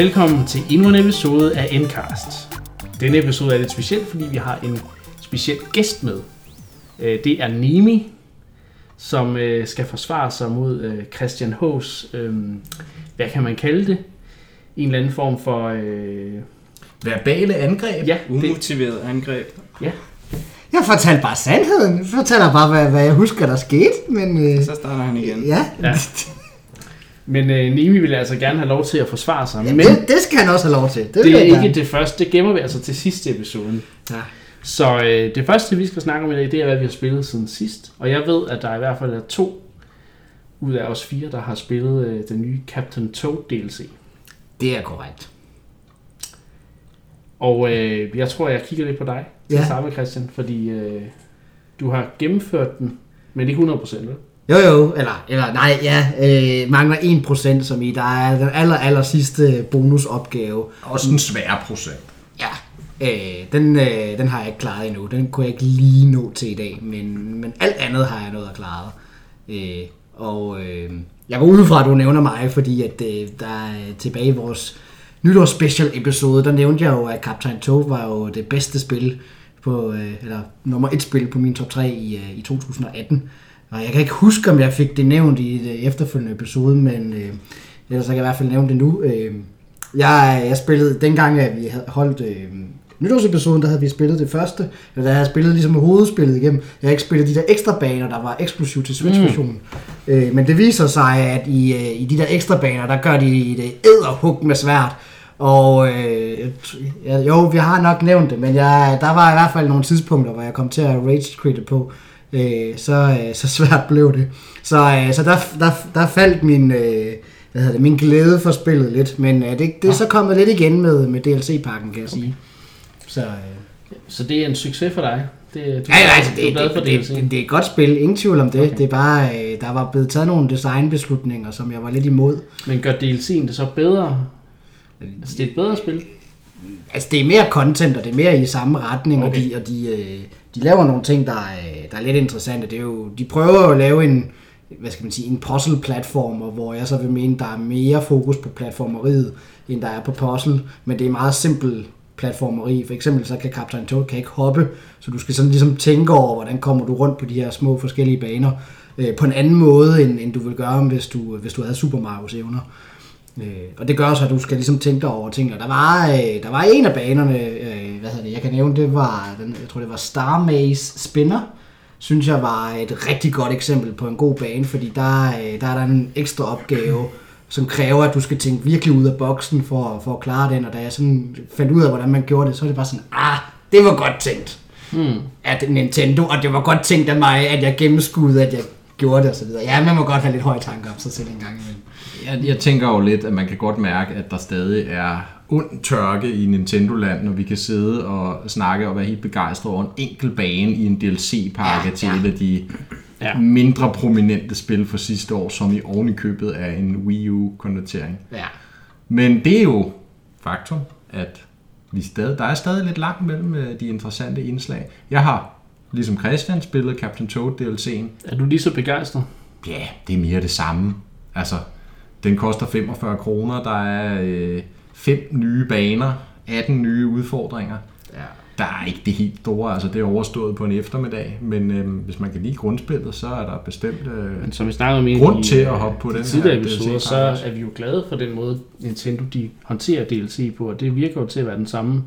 Velkommen til endnu en episode af Endcast. Denne episode er lidt speciel, fordi vi har en speciel gæst med. Øh, Det er Nimi, som øh, skal forsvare sig mod øh, Christian H's, hvad kan man kalde det? En eller anden form for... Verbale angreb? ja, det, Umotiveret angreb. Jeg fortalte bare sandheden. Jeg fortæller bare, hvad, hvad jeg husker, der skete. Men øh, Så starter han igen. ja, Ja. men øh, Nimi vil altså gerne have lov til at forsvare sig. ja Men det, det skal han også have lov til. Det, det er ikke gerne. det første. Det gemmer vi altså til sidste episoden. Ja. Så øh, det første, vi skal snakke om i dag, det er, hvad vi har spillet siden sidst. Og jeg ved, at der i hvert fald er to ud af os fire, der har spillet øh, den nye Captain Toad DLC. Det er korrekt. Og øh, jeg tror, jeg kigger lidt på dig Ja. med, Christian, fordi øh, du har gennemført den, men ikke 100%, vel? Jo jo, eller, eller nej, ja, øh, mangler 1% som i, der er den aller, aller sidste bonusopgave. Også en svær procent. Ja, øh, den, øh, den har jeg ikke klaret endnu. Den kunne jeg ikke lige nå til i dag, men, men alt andet har jeg nået at klare. Øh, og øh, jeg går ud fra, at du nævner mig, fordi at øh, der er tilbage i vores nytårsspecial episode, der nævnte jeg jo, at Captain Toad var jo det bedste spil på, øh, eller nummer et spil på min top 3 i, øh, i 2018. Og jeg kan ikke huske, om jeg fik det nævnt i det efterfølgende episode, men øh, ellers så kan jeg i hvert fald nævne det nu. Øh, jeg, jeg spillede, dengang at vi havde holdt øh, nytårsepisoden, der havde vi spillet det første, eller der havde jeg spillet ligesom hovedspillet igennem. Jeg har ikke spillet de der ekstra baner, der var eksklusiv til Switch-versionen. Mm. Øh, men det viser sig, at i, øh, i de der ekstra baner, der gør de det æderhug med svært. Og øh, jo, vi har nok nævnt det, men jeg, der var i hvert fald nogle tidspunkter, hvor jeg kom til at rage quit på. Øh, så, øh, så svært blev det. Så, øh, så der, der, der faldt min, øh, hvad hedder det, min glæde for spillet lidt. Men øh, det, det er så kommet lidt igen med, med DLC-pakken, kan jeg sige. Så, øh, Så det er en succes for dig. Det, du, ja, ja, altså, er det, det, for det, det, det, er et godt spil, ingen tvivl om det. Okay. Det er bare, øh, der var blevet taget nogle designbeslutninger, som jeg var lidt imod. Men gør DLC'en det så bedre? Altså, det er et bedre spil. Altså, det er mere content, og det er mere i samme retning. Okay. og, de, og de, øh, de laver nogle ting, der er, der er lidt interessante. Det er jo, de prøver jo at lave en, hvad skal man sige, en puzzle-platformer, hvor jeg så vil mene, der er mere fokus på platformeriet, end der er på puzzle, men det er meget simpel platformeri. For eksempel så kan Captain Toad kan ikke hoppe, så du skal sådan ligesom tænke over, hvordan kommer du rundt på de her små forskellige baner, øh, på en anden måde, end, end du vil gøre, hvis du, hvis du havde Super Mario's evner. Øh, og det gør så, at du skal ligesom tænke dig over ting. Og der var, øh, der var en af banerne, øh, hvad hedder det, jeg kan nævne, det var, den, jeg tror det var Star Maze Spinner, synes jeg var et rigtig godt eksempel på en god bane, fordi der, øh, der er der en ekstra opgave, som kræver, at du skal tænke virkelig ud af boksen for, for at klare den, og da jeg sådan fandt ud af, hvordan man gjorde det, så er det bare sådan, ah, det var godt tænkt Hmm. af Nintendo, og det var godt tænkt af mig, at jeg gennemskudde, at jeg gjorde det og så videre. Ja, man må godt have lidt høje tanker om sig selv en gang imellem. Jeg, jeg tænker jo lidt, at man kan godt mærke, at der stadig er ond tørke i Nintendo-land, når vi kan sidde og snakke og være helt begejstrede over en enkelt bane i en DLC-pakke Ja, ja, til ja. et af de Ja. mindre prominente spil for sidste år, som i oven i købet af en Wii U-konvertering. Ja. Men det er jo faktum, at vi stadig, der er stadig lidt langt mellem øh, de interessante indslag. Jeg har, ligesom Christian, spillet Captain Toad DLC'en. Er du lige så begejstret? Ja, det er mere det samme. Altså, den koster 45 kroner, der er øh, fem nye baner, 18 nye udfordringer. ja. Der er ikke det helt store, altså det er overstået på en eftermiddag, men øh, hvis man kan lide grundspillet, så er der bestemt øh, Men som vi snakkede om i grund i, til at hoppe på de den tidligere her episoder, DLC så er vi jo glade for den måde, Nintendo de håndterer DLC på, og det virker jo til at være den samme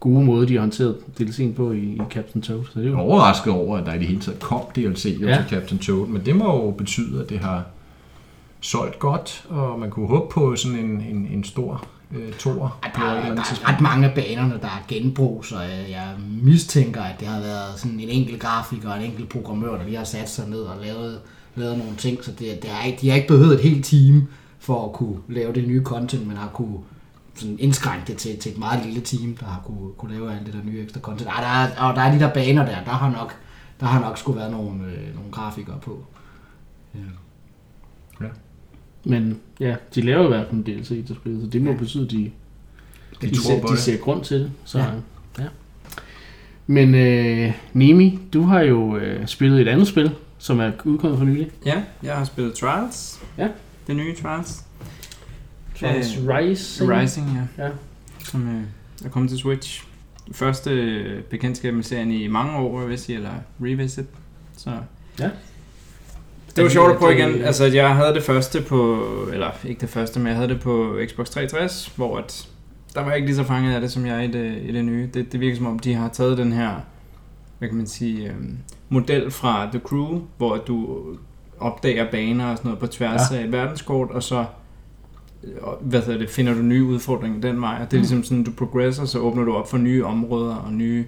gode måde, de har håndteret DLC'en på i, i Captain Toad. Så det er er jo overrasket over, at der i det hele taget kom DLC jo Ja. til Captain Toad, men det må jo betyde, at det har solgt godt, og man kunne håbe på sådan en, en, en stor øh, på et Der, er, der er ret mange af banerne, der er genbrug, så jeg, jeg mistænker, at det har været sådan en enkelt grafiker og en enkelt programmør, der lige har sat sig ned og lavet, lavet nogle ting, så det, det er ikke, de har ikke behøvet et helt team for at kunne lave det nye content, men har kunne sådan indskrænke det til, til et meget lille team, der har kunne, kunne lave alt det der nye ekstra content. Ej, der er, og der er de der baner der, der har nok, der har nok skulle være nogle, øh, nogle grafikere på. Men ja, de laver i hvert fald en DLC til spillet, så det må betyde, at de, De de, tror ser, de det. ser grund til det. Så, ja. Ja. ja. Men øh, Nemi, du har jo øh, spillet et andet spil, som er udkommet for nylig. Ja, jeg har spillet Trials. Ja. Det nye Trials. Trials Rising. Rising, ja. Ja. Som øh, er kommet til Switch. Første øh, bekendtskab med serien i mange år, vil jeg sige, eller revisit. Så Ja. Det var sjovt at prøve igen. Altså, jeg havde det første på, eller ikke det første, men jeg havde det på Xbox 360, hvor at, der var jeg ikke lige så fanget af det, som jeg er i det, i det nye. Det, det virker som om, de har taget den her, hvad kan man sige, øhm, model fra The Crew, hvor du opdager baner og sådan noget på tværs ja. af et verdenskort, og så hvad hedder det, finder du nye udfordringer den vej. Og det er ligesom sådan, du progresser, så åbner du op for nye områder og nye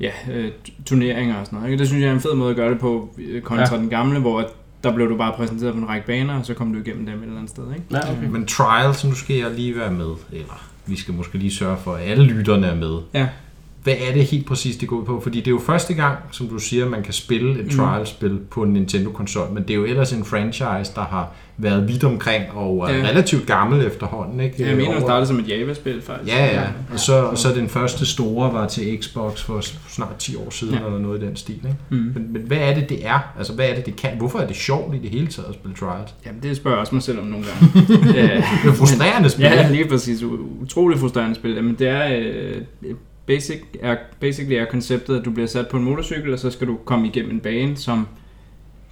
ja, øh, turneringer og sådan noget. Ikke? Det synes jeg er en fed måde at gøre det på, øh, kontra ja. den gamle, hvor der blev du bare præsenteret på en række baner, og så kom du igennem dem et eller andet sted. Ikke? Ja, okay. Men Trials, nu skal jeg lige være med, eller vi skal måske lige sørge for, at alle lytterne er med. Ja. Hvad er det helt præcis, det går ud på? Fordi det er jo første gang, som du siger, man kan spille et Mm. trial-spil på en Nintendo-konsol, men det er jo ellers en franchise, der har været vidt omkring og er Ja. relativt gammel efterhånden. Ikke? Jeg mener, det startede som et Java-spil faktisk. Ja, ja. Og så, og så den første store var til Xbox for snart 10 år siden, Ja. ja. eller noget i den stil. Ikke? Mm. Men, men hvad er det, det er? Altså, hvad er det, det kan? Hvorfor er det sjovt i det hele taget at spille Trials? Jamen, det spørger jeg også mig selv om nogle gange. Det er frustrerende spil. Ja, lige præcis. Utrolig frustrerende spil. Jamen, det er... Øh, basic er, basically er konceptet, at du bliver sat på en motorcykel, og så skal du komme igennem en bane, som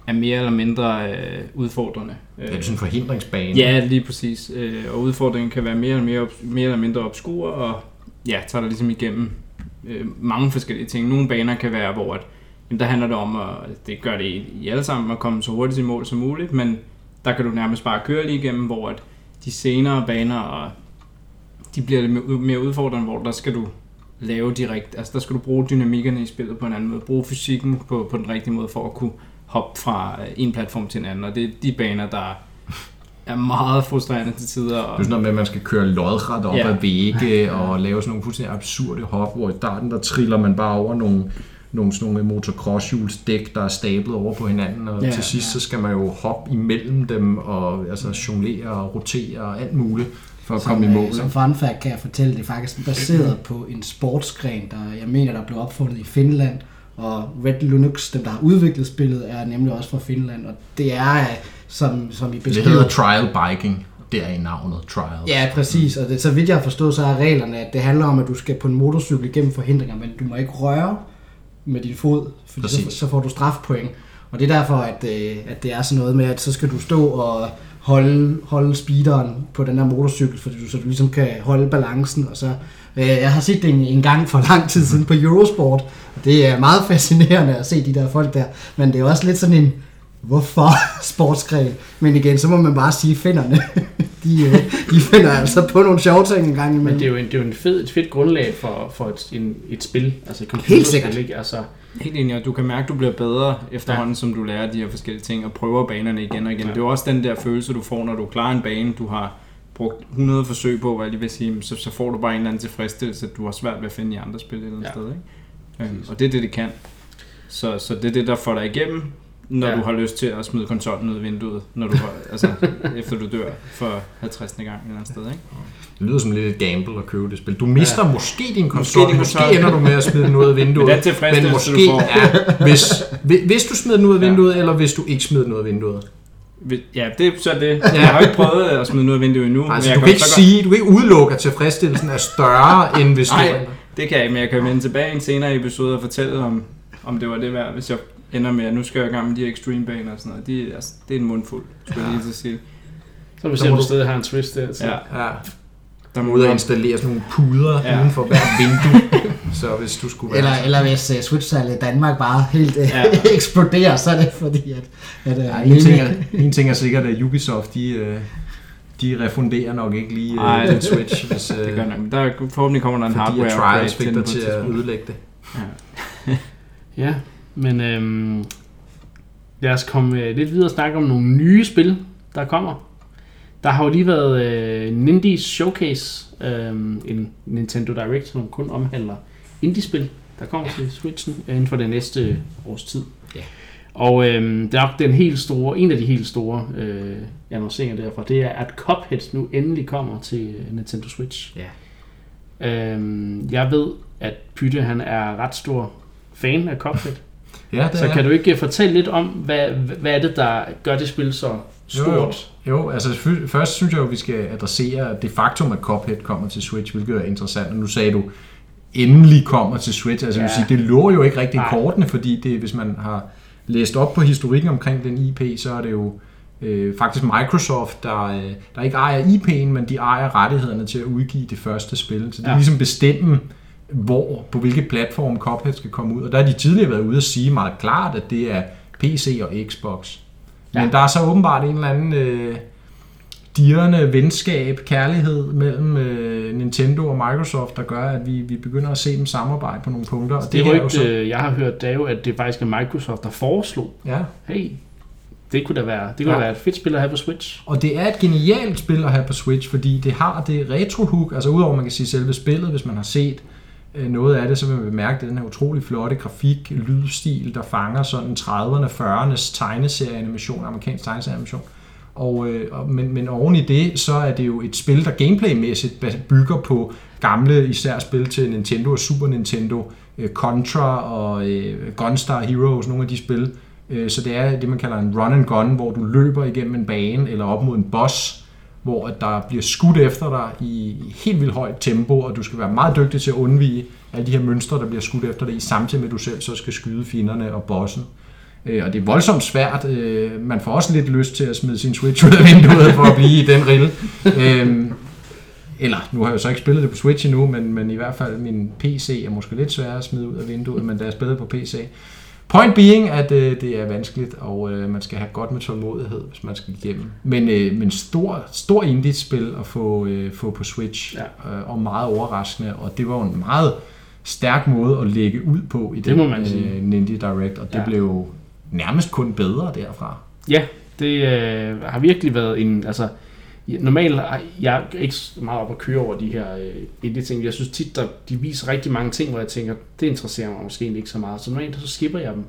er mere eller mindre øh, udfordrende. Det er sådan en forhindringsbane. Ja, lige præcis. Øh, og udfordringen kan være mere, eller mere, mere eller mindre obskur, og ja, tager dig ligesom igennem øh, mange forskellige ting. Nogle baner kan være, hvor at, jamen, der handler det om, at det gør det i, alle sammen, at komme så hurtigt i mål som muligt, men der kan du nærmest bare køre lige igennem, hvor at de senere baner, og de bliver lidt mere- mere udfordrende, hvor der skal du lave direkt, altså der skal du bruge dynamikkerne i spillet på en anden måde, bruge fysikken på, på den rigtige måde for at kunne hoppe fra øh, en platform til en anden, og det er de baner, der er meget frustrerende til tider. Det er Og, sådan noget med, at man skal køre lodret op Ja. ad vægge og lave sådan nogle fuldstændig absurde hop, hvor i starten der triller man bare over nogle, nogle, sådan nogle motocrosshjulsdæk, der er stablet over på hinanden, og ja, til sidst ja. så skal man jo hoppe imellem dem og altså, jonglere og rotere og alt muligt for at komme i Som, mål. øh, Som fun fact kan jeg fortælle, det er faktisk baseret på en sportsgren, der jeg mener, der blev opfundet i Finland. Og Red Linux, dem der har udviklet spillet, er nemlig også fra Finland. Og det er, øh, som, som I Det beskriver... hedder trial biking. Der er i navnet trials. Ja, præcis. Og det, så vidt jeg har forstået, så er reglerne, at det handler om, at du skal på en motorcykel igennem forhindringer, men du må ikke røre med din fod, for så, så får du strafpoint. Og det er derfor, at, øh, at det er sådan noget med, at så skal du stå og holde, holde speederen på den her motorcykel, fordi du, så du ligesom kan holde balancen. Og så, øh, jeg har set det en, en gang for lang tid siden på Eurosport, og det er meget fascinerende at se de der folk der. Men det er også lidt sådan en, hvorfor sportsgren? Men igen, så må man bare sige, finderne, de, øh, de finder altså på nogle sjove ting en gang Men imellem. det er jo, en, det er jo en fed, et fedt grundlag for, for et, en, et spil, altså et Helt computerspil, sikkert. Ikke? Altså, helt enig, og du kan mærke, at du bliver bedre efterhånden, ja. som du lærer de her forskellige ting, og prøver banerne igen og igen. Ja. Det er også den der følelse, du får, når du klarer en bane, du har brugt 100 forsøg på, hvad jeg lige vil sige, så, så får du bare en eller anden tilfredsstillelse, at du har svært ved at finde i andre spil et eller andet Ja. sted. Ikke? Øhm, og det er det, det kan. Så, så det er det, der får dig igennem, når Ja. ja. du har lyst til at smide konsollen ud af vinduet, når du har, altså, efter du dør for 50. gang et eller andet sted. Ikke? Det lyder som lidt et gamble at købe det spil. Du mister ja. måske din konsol, Måske måske, din måske ender du med at smide den ud af vinduet. Men den tilfredsstillelse, men du måske, får. ja, hvis, hvis- du smider den ud af Ja. vinduet, eller hvis du ikke smider den ud af vinduet. Vi- Ja, det er så det. Jeg har ikke prøvet at smide noget af vinduet endnu. men Altså, jeg du kan ikke sige, du kan ikke udelukke, at tilfredsstillelsen er større, end hvis du... Nej, det kan jeg ikke, men jeg kan vende tilbage i en senere episode og fortælle om, om det var det værd, hvis jeg ender med, at nu skal jeg i gang med de her extreme baner og sådan noget. De, altså, det er en mundfuld, skulle jeg lige til at sige. så må om du stadig har en twist der. Så. Ja, Ja, der må ud at man installere sådan nogle puder Ja. ja. uden for hvert vindue. Så hvis du skulle være... Eller, eller hvis uh, Switch-salget i Danmark bare helt uh, Ja. ja. eksploderer, så er det fordi, at... at uh, Ja, en, ting er, en ting er sikkert, at Ubisoft, de, øh, de refunderer nok ikke lige Ej, øh, den Switch, hvis, det øh, gør nok. Der er, forhåbentlig kommer der en fordi hardware at upgrade Trials fik den dig på et til at ødelægge det. Ja. Ja, men øhm, lad os komme øh, lidt videre og snakke om nogle nye spil, der kommer. Der har jo lige været øh, Nindies Showcase, øh, en Nintendo Direct, som kun omhandler indie-spil, der kommer ja. til Switchen øh, inden for det næste års tid. Ja. Og øh, det er den helt store, en af de helt store øh, annonceringer derfra, det er, at Cuphead nu endelig kommer til øh, Nintendo Switch. Ja. Øhm, jeg ved, at Pytte han er ret stor fan af Cuphead. Ja, det Så er kan du ikke fortælle lidt om, hvad, hvad er det, der gør det spil så stort. Jo, jo. jo altså først synes jeg jo, vi skal adressere det faktum, at Cuphead kommer til Switch, hvilket er interessant. Og nu sagde du, endelig kommer til Switch. Altså ja. Vil sige, det lå jo ikke rigtig i Nej. kortene, fordi det, hvis man har læst op på historikken omkring den IP, så er det jo øh, faktisk Microsoft, der, øh, der ikke ejer IP'en, men de ejer rettighederne til at udgive det første spil. Så det er Ja. ligesom bestemme, hvor, på hvilke platform Cuphead skal komme ud. Og der har de tidligere været ude at sige meget klart, at det er PC og Xbox. Men Ja. der er så åbenbart en eller anden øh, dirrende venskab, kærlighed mellem øh, Nintendo og Microsoft, der gør, at vi, vi begynder at se dem samarbejde på nogle punkter. Og Det er jo rygte, øh, jeg har hørt, det er jo, at det faktisk er Microsoft, der foreslog, Ja, hey, det kunne da være, det kunne Ja. da være et fedt spil at have på Switch. og det er et genialt spil at have på Switch, fordi det har det retro-hook, altså udover man kan sige selve spillet, hvis man har set Øh, noget af det, så vil man bemærke den her utrolig flotte grafik, lydstil, der fanger sådan 30'erne, 40'ernes tegneserieanimation, amerikansk tegneserieanimation. Og, øh, og- men, men oven i det, så er det jo et spil, der gameplaymæssigt bygger på gamle, især spil til Nintendo og Super Nintendo, øh, Contra og øh, Gunstar Heroes, nogle af de spil. Øh, så det er det, man kalder en run and gun, hvor du løber igennem en bane eller op mod en boss, hvor at der bliver skudt efter dig i helt vildt højt tempo, og du skal være meget dygtig til at undvige alle de her mønstre, der bliver skudt efter dig, i samtidig med, at du selv så skal skyde fjenderne og bossen. Øh, Og det er voldsomt svært. Øh, Man får også lidt lyst til at smide sin Switch ud af vinduet for at blive i den rille. Øhm, Eller, nu har jeg jo så ikke spillet det på Switch endnu, men, men i hvert fald min PC er måske lidt sværere at smide ud af vinduet, men da jeg spillede på PC. Point being, at øh, det er vanskeligt, og øh, man skal have godt med tålmodighed, hvis man skal igennem. Men, øh, men stor, stor indie-spil at få, øh, få på Switch, Ja. øh, og meget overraskende, og det var jo en meget stærk måde at lægge ud på i Det den må man sige. øh, Ninja Direct, og det Ja. blev nærmest kun bedre derfra. Ja, det øh, har virkelig været en, altså, normalt er jeg er ikke meget op at køre over de her øh, indie ting. Jeg synes tit, der, de viser rigtig mange ting, hvor jeg tænker, det interesserer mig måske ikke så meget. Så normalt så skipper jeg dem.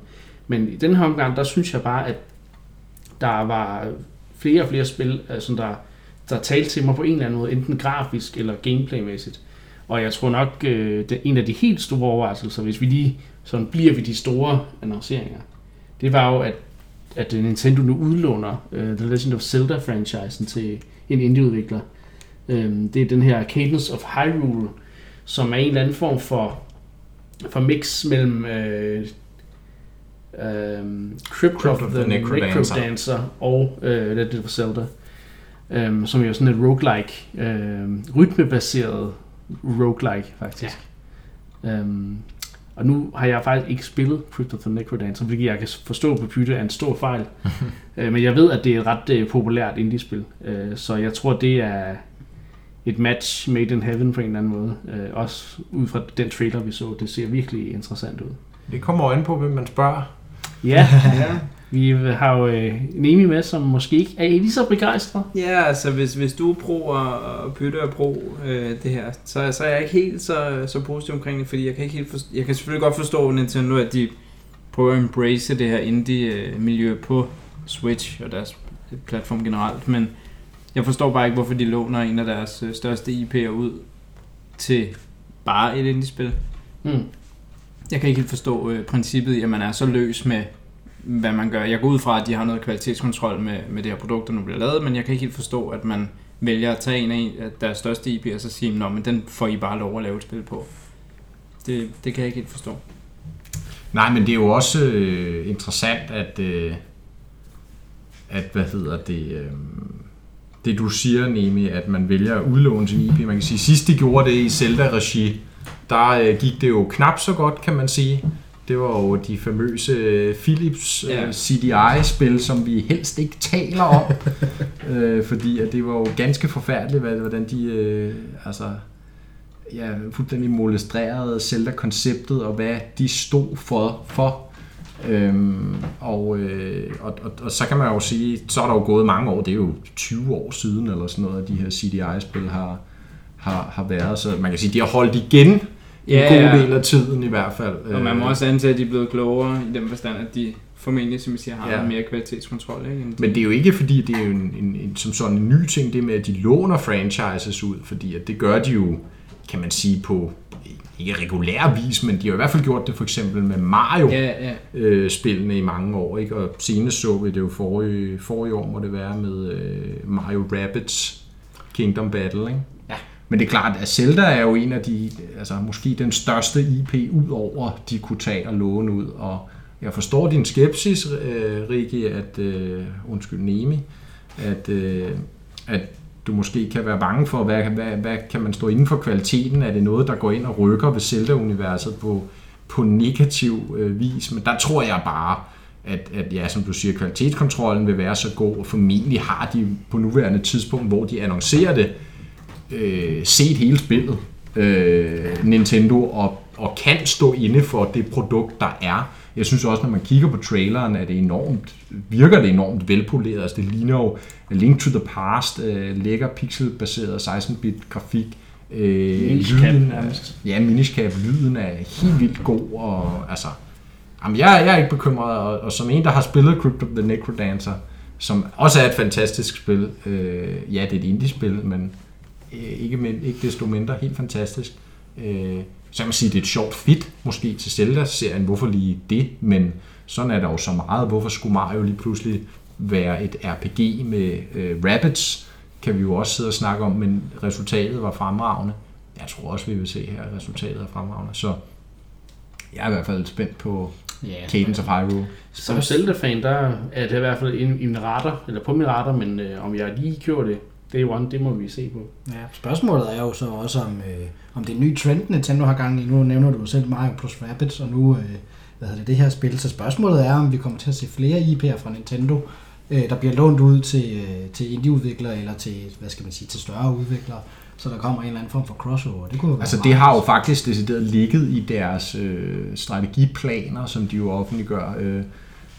Men i den her omgang, der synes jeg bare, at der var flere og flere spil, altså, der, der talte til mig på en eller anden måde, enten grafisk eller gameplaymæssigt. Og jeg tror nok, øh, det, en af de helt store overraskelser, hvis vi lige sådan bliver ved de store annonceringer, det var jo, at at Nintendo nu udlåner øh, The Legend of Zelda-franchisen til en indieudvikler. Um, det er den her Cadence of Hyrule, som er en eller anden form for, for mix mellem uh, um, Crypt, Crypt of the, Necrodancer. Necrodancer og uh, Legend of Zelda, um, som er jo sådan et roguelike, um, rytmebaseret roguelike faktisk. Ja. Um, og nu har jeg faktisk ikke spillet Crypt of the Necrodancer, hvilket jeg kan forstå på Pytte er en stor fejl. Øh, Men jeg ved, at det er et ret øh, populært indie-spil. Øh, Så jeg tror, det er et match made in heaven på en eller anden måde. Øh, Også ud fra den trailer, vi så. Det ser virkelig interessant ud. Det kommer øjen på, hvem man spørger. Ja, Ja. Vi har jo øh, Nemi med, som måske ikke er lige så begejstret. Ja, altså hvis, hvis du er pro og, og Pytte er pro øh, det her, så, så er jeg ikke helt så, så positiv omkring det, fordi jeg kan ikke helt forstå, jeg kan selvfølgelig godt forstå Nintendo, at de prøver at embrace det her indie-miljø på Switch og deres platform generelt, men jeg forstår bare ikke, hvorfor de låner en af deres øh, største IP'er ud til bare et indie-spil. Mm. Jeg kan ikke helt forstå øh, princippet i, at man er så løs med, hvad man gør. Jeg går ud fra, at de har noget kvalitetskontrol med, med det her produkt, der nu bliver lavet, men jeg kan ikke helt forstå, at man vælger at tage en af deres største IP og så sige, Nå, men den får I bare lov at lave et spil på. Det, det kan jeg ikke helt forstå. Nej, men det er jo også øh, interessant, at, øh, at hvad hedder det, øh, det du siger, Nemi, at man vælger at udlåne sin IP. Man kan sige, sidst de gjorde det i Zelda-regi, der øh, gik det jo knap så godt, kan man sige. Det var jo de famøse øh, Philips Ja. øh, CDI-spil, som vi helst ikke taler om. øh, fordi at det var jo ganske forfærdeligt, hvordan de øh, altså, ja, fuldstændig molestrerede Zelda-konceptet, og hvad de stod for. for. Øhm, og, øh, og, og, og så kan man jo sige, så er der jo gået mange år, det er jo 20 år siden, eller sådan noget, at de her CDI-spil har, har, har været. Så man kan sige, de har holdt igen en Ja, god ja. del af tiden i hvert fald. Og man må Øh, også antage, at de er blevet klogere i den forstand, at de formentlig, som I siger, har Ja. mere kvalitetskontrol. Ikke? Men det er jo ikke fordi, det er jo en, en, en, som sådan en ny ting, det med, at de låner franchises ud, fordi at det gør de jo, kan man sige, på ikke regulær vis, men de har i hvert fald gjort det for eksempel med Mario Ja, ja. øh, spillene i mange år, ikke? og senest så vi det jo forrige, forrige år, må det være med øh, Mario Rabbids Kingdom Battle. Ikke? Men det er klart, at Zelda er jo en af de, altså måske den største IP ud over, de kunne tage og låne ud, og jeg forstår din skepsis, øh, Rikke, at, øh, undskyld Nemi, at, øh, at du måske kan være bange for, hvad, hvad, hvad kan man stå inden for kvaliteten? Er det noget, der går ind og rykker ved Zelda-universet på, på negativ øh, vis? Men der tror jeg bare, at, at ja, som du siger, kvalitetskontrollen vil være så god, og formentlig har de på nuværende tidspunkt, hvor de annoncerer det, øh, set hele spillet, øh, Nintendo, og, og kan stå inde for det produkt, der er. Jeg synes også, når man kigger på traileren, at det enormt, virker det enormt velpoleret. Altså, det ligner jo Link to the Past, øh, lækker pixelbaseret 16-bit grafik. Øh, Minish-cap lyden nærmest. ja, Minish-cap, lyden er helt vildt god, og altså, jamen, jeg, jeg er ikke bekymret, og, og som en, der har spillet Crypt of the Necrodancer, som også er et fantastisk spil, øh, ja, det er et indie-spil, men ikke, men, ikke desto mindre helt fantastisk. Øh, så kan man sige, det er et sjovt fit måske til Zelda-serien. Hvorfor lige det? Men sådan er der jo så meget. Hvorfor skulle Mario lige pludselig være et RPG med øh, rabbits? Kan vi jo også sidde og snakke om, men resultatet var fremragende. Jeg tror også, vi vil se her, at resultatet er fremragende. Så jeg er i hvert fald spændt på Ja, Cadence of Hyrule. Som Zelda-fan, der er det i hvert fald en, en radar, eller på min radar, men øh, om jeg lige kører det day one, det må vi se på. Ja, spørgsmålet er jo så også, om, øh, om det er en ny trend, Nintendo har gang i. Nu nævner du selv Mario plus Rabbids, og nu øh, hvad hedder det, det her spil. Så spørgsmålet er, om vi kommer til at se flere IP'er fra Nintendo, øh, der bliver lånt ud til, øh, til indie-udviklere, eller til, hvad skal man sige, til større udviklere, så der kommer en eller anden form for crossover. Det kunne jo være Altså det har jo faktisk decideret ligget i deres øh, strategiplaner, som de jo offentliggør øh,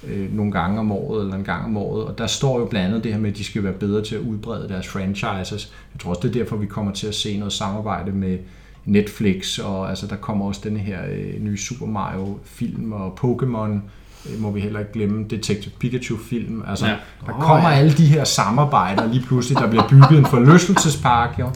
øh, nogle gange om året, eller en gang om året. Og der står jo blandt andet det her med, at de skal være bedre til at udbrede deres franchises. Jeg tror også, det er derfor, vi kommer til at se noget samarbejde med Netflix, og altså, der kommer også denne her øh, nye Super Mario-film, og Pokémon, øh, må vi heller ikke glemme, Detective Pikachu-film. Altså, Ja. der Åh, kommer ja. alle de her samarbejder lige pludselig, der bliver bygget en forlystelsespark, jo.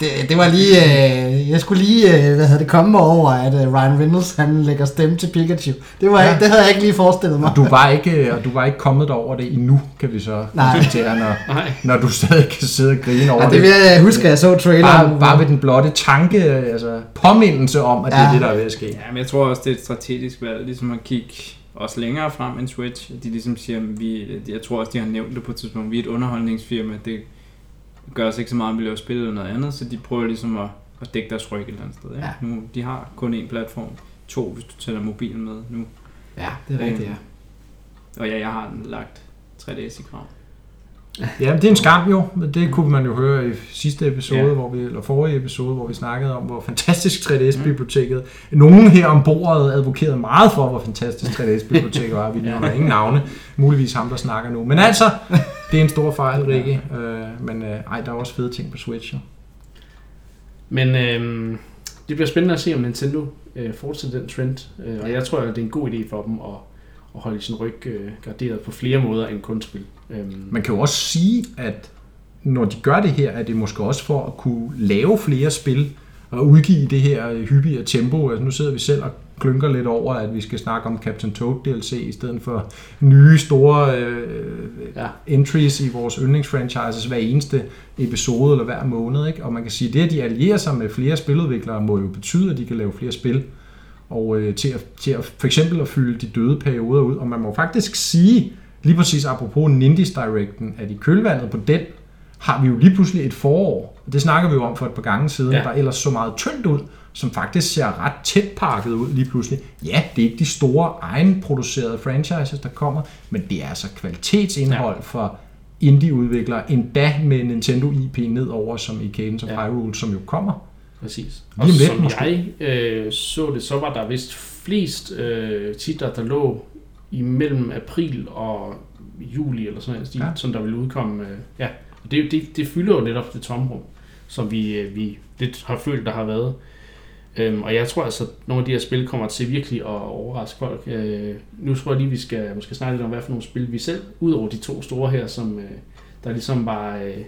Det, det var lige, øh, jeg skulle lige, øh, hvad hedder det, komme mig over, at øh, Ryan Reynolds, han lægger stemme til Pikachu. Det, var, Ja. ja. det havde jeg ikke lige forestillet mig. Og du var ikke, og du var ikke kommet over det endnu, kan vi så Nej. konstatere, når, Nej. når du stadig kan sidde og grine over Ja, det. det vil jeg huske, at jeg så traileren. bare, bare ved den blotte tanke, altså påmindelse om, at det er Ja. det, der er ved at ske. Ja, men jeg tror også, det er et strategisk valg, ligesom at kigge også længere frem end Switch. At De ligesom siger, vi, jeg tror også, de har nævnt det på et tidspunkt, vi er et underholdningsfirma, det gør os ikke så meget, om vi laver spil eller noget andet, så de prøver ligesom at, at dække deres ryg et eller andet sted. Ikke? Ja. Nu, de har kun én platform, to hvis du tæller mobilen med nu. Ja, det er rigtigt, ja. Og ja, jeg har den lagt 3Ds i krav. Ja, det er en skam jo. men Det kunne man jo høre i sidste episode, Ja. ja. hvor vi, eller forrige episode, hvor vi snakkede om, hvor fantastisk 3DS-biblioteket. Nogen her om bordet advokerede meget for, hvor fantastisk 3DS-biblioteket var. Vi nævner ingen navne. Muligvis ham, der snakker nu. Men altså, det er en stor fejl, Rikke. Øh, men øh, ej, der er også fede ting på Switch. Jo. Men øh, det bliver spændende at se, om Nintendo øh, fortsætter den trend. Øh, og jeg tror, at det er en god idé for dem at, at holde sin ryg øh, garderet på flere måder end kun spil. Øh, Man kan jo også sige, at når de gør det her, er det måske også for at kunne lave flere spil og udgive det her hyppigere tempo. Altså nu sidder vi selv og klynker lidt over, at vi skal snakke om Captain Toad DLC i stedet for nye store øh, Ja. entries i vores yndlingsfranchises hver eneste episode eller hver måned. Ikke? Og man kan sige, at det, at de allierer sig med flere spiludviklere, må jo betyde, at de kan lave flere spil. Og øh, til, at, til at for eksempel at fylde de døde perioder ud. Og man må faktisk sige, lige præcis apropos Nindies Directen, at i kølvandet på den, har vi jo lige pludselig et forår. Det snakker vi jo om for et par gange siden, Ja. der ellers så meget tyndt ud, som faktisk ser ret tæt pakket ud lige pludselig. Ja, det er ikke de store egenproducerede franchises, der kommer, men det er altså kvalitetsindhold ja. for indie-udviklere, endda med Nintendo IP nedover, som i Cadence of Ja. Hyrule, som jo kommer. Præcis. Lige Og lidt som måske. jeg øh, så det, så var der vist flest øh, titler, der lå imellem april og juli, eller sådan noget, ja. Ja. som der ville udkomme. Øh, ja, og det, det, det fylder jo netop det tomrum, som vi, øh, vi lidt har følt, der har været. Øhm, og jeg tror altså, at nogle af de her spil kommer til virkelig at overraske folk. Øh, nu tror jeg lige, vi skal måske snakke lidt om, hvad for nogle spil vi selv, ud over de to store her, som øh, der ligesom var... Øh,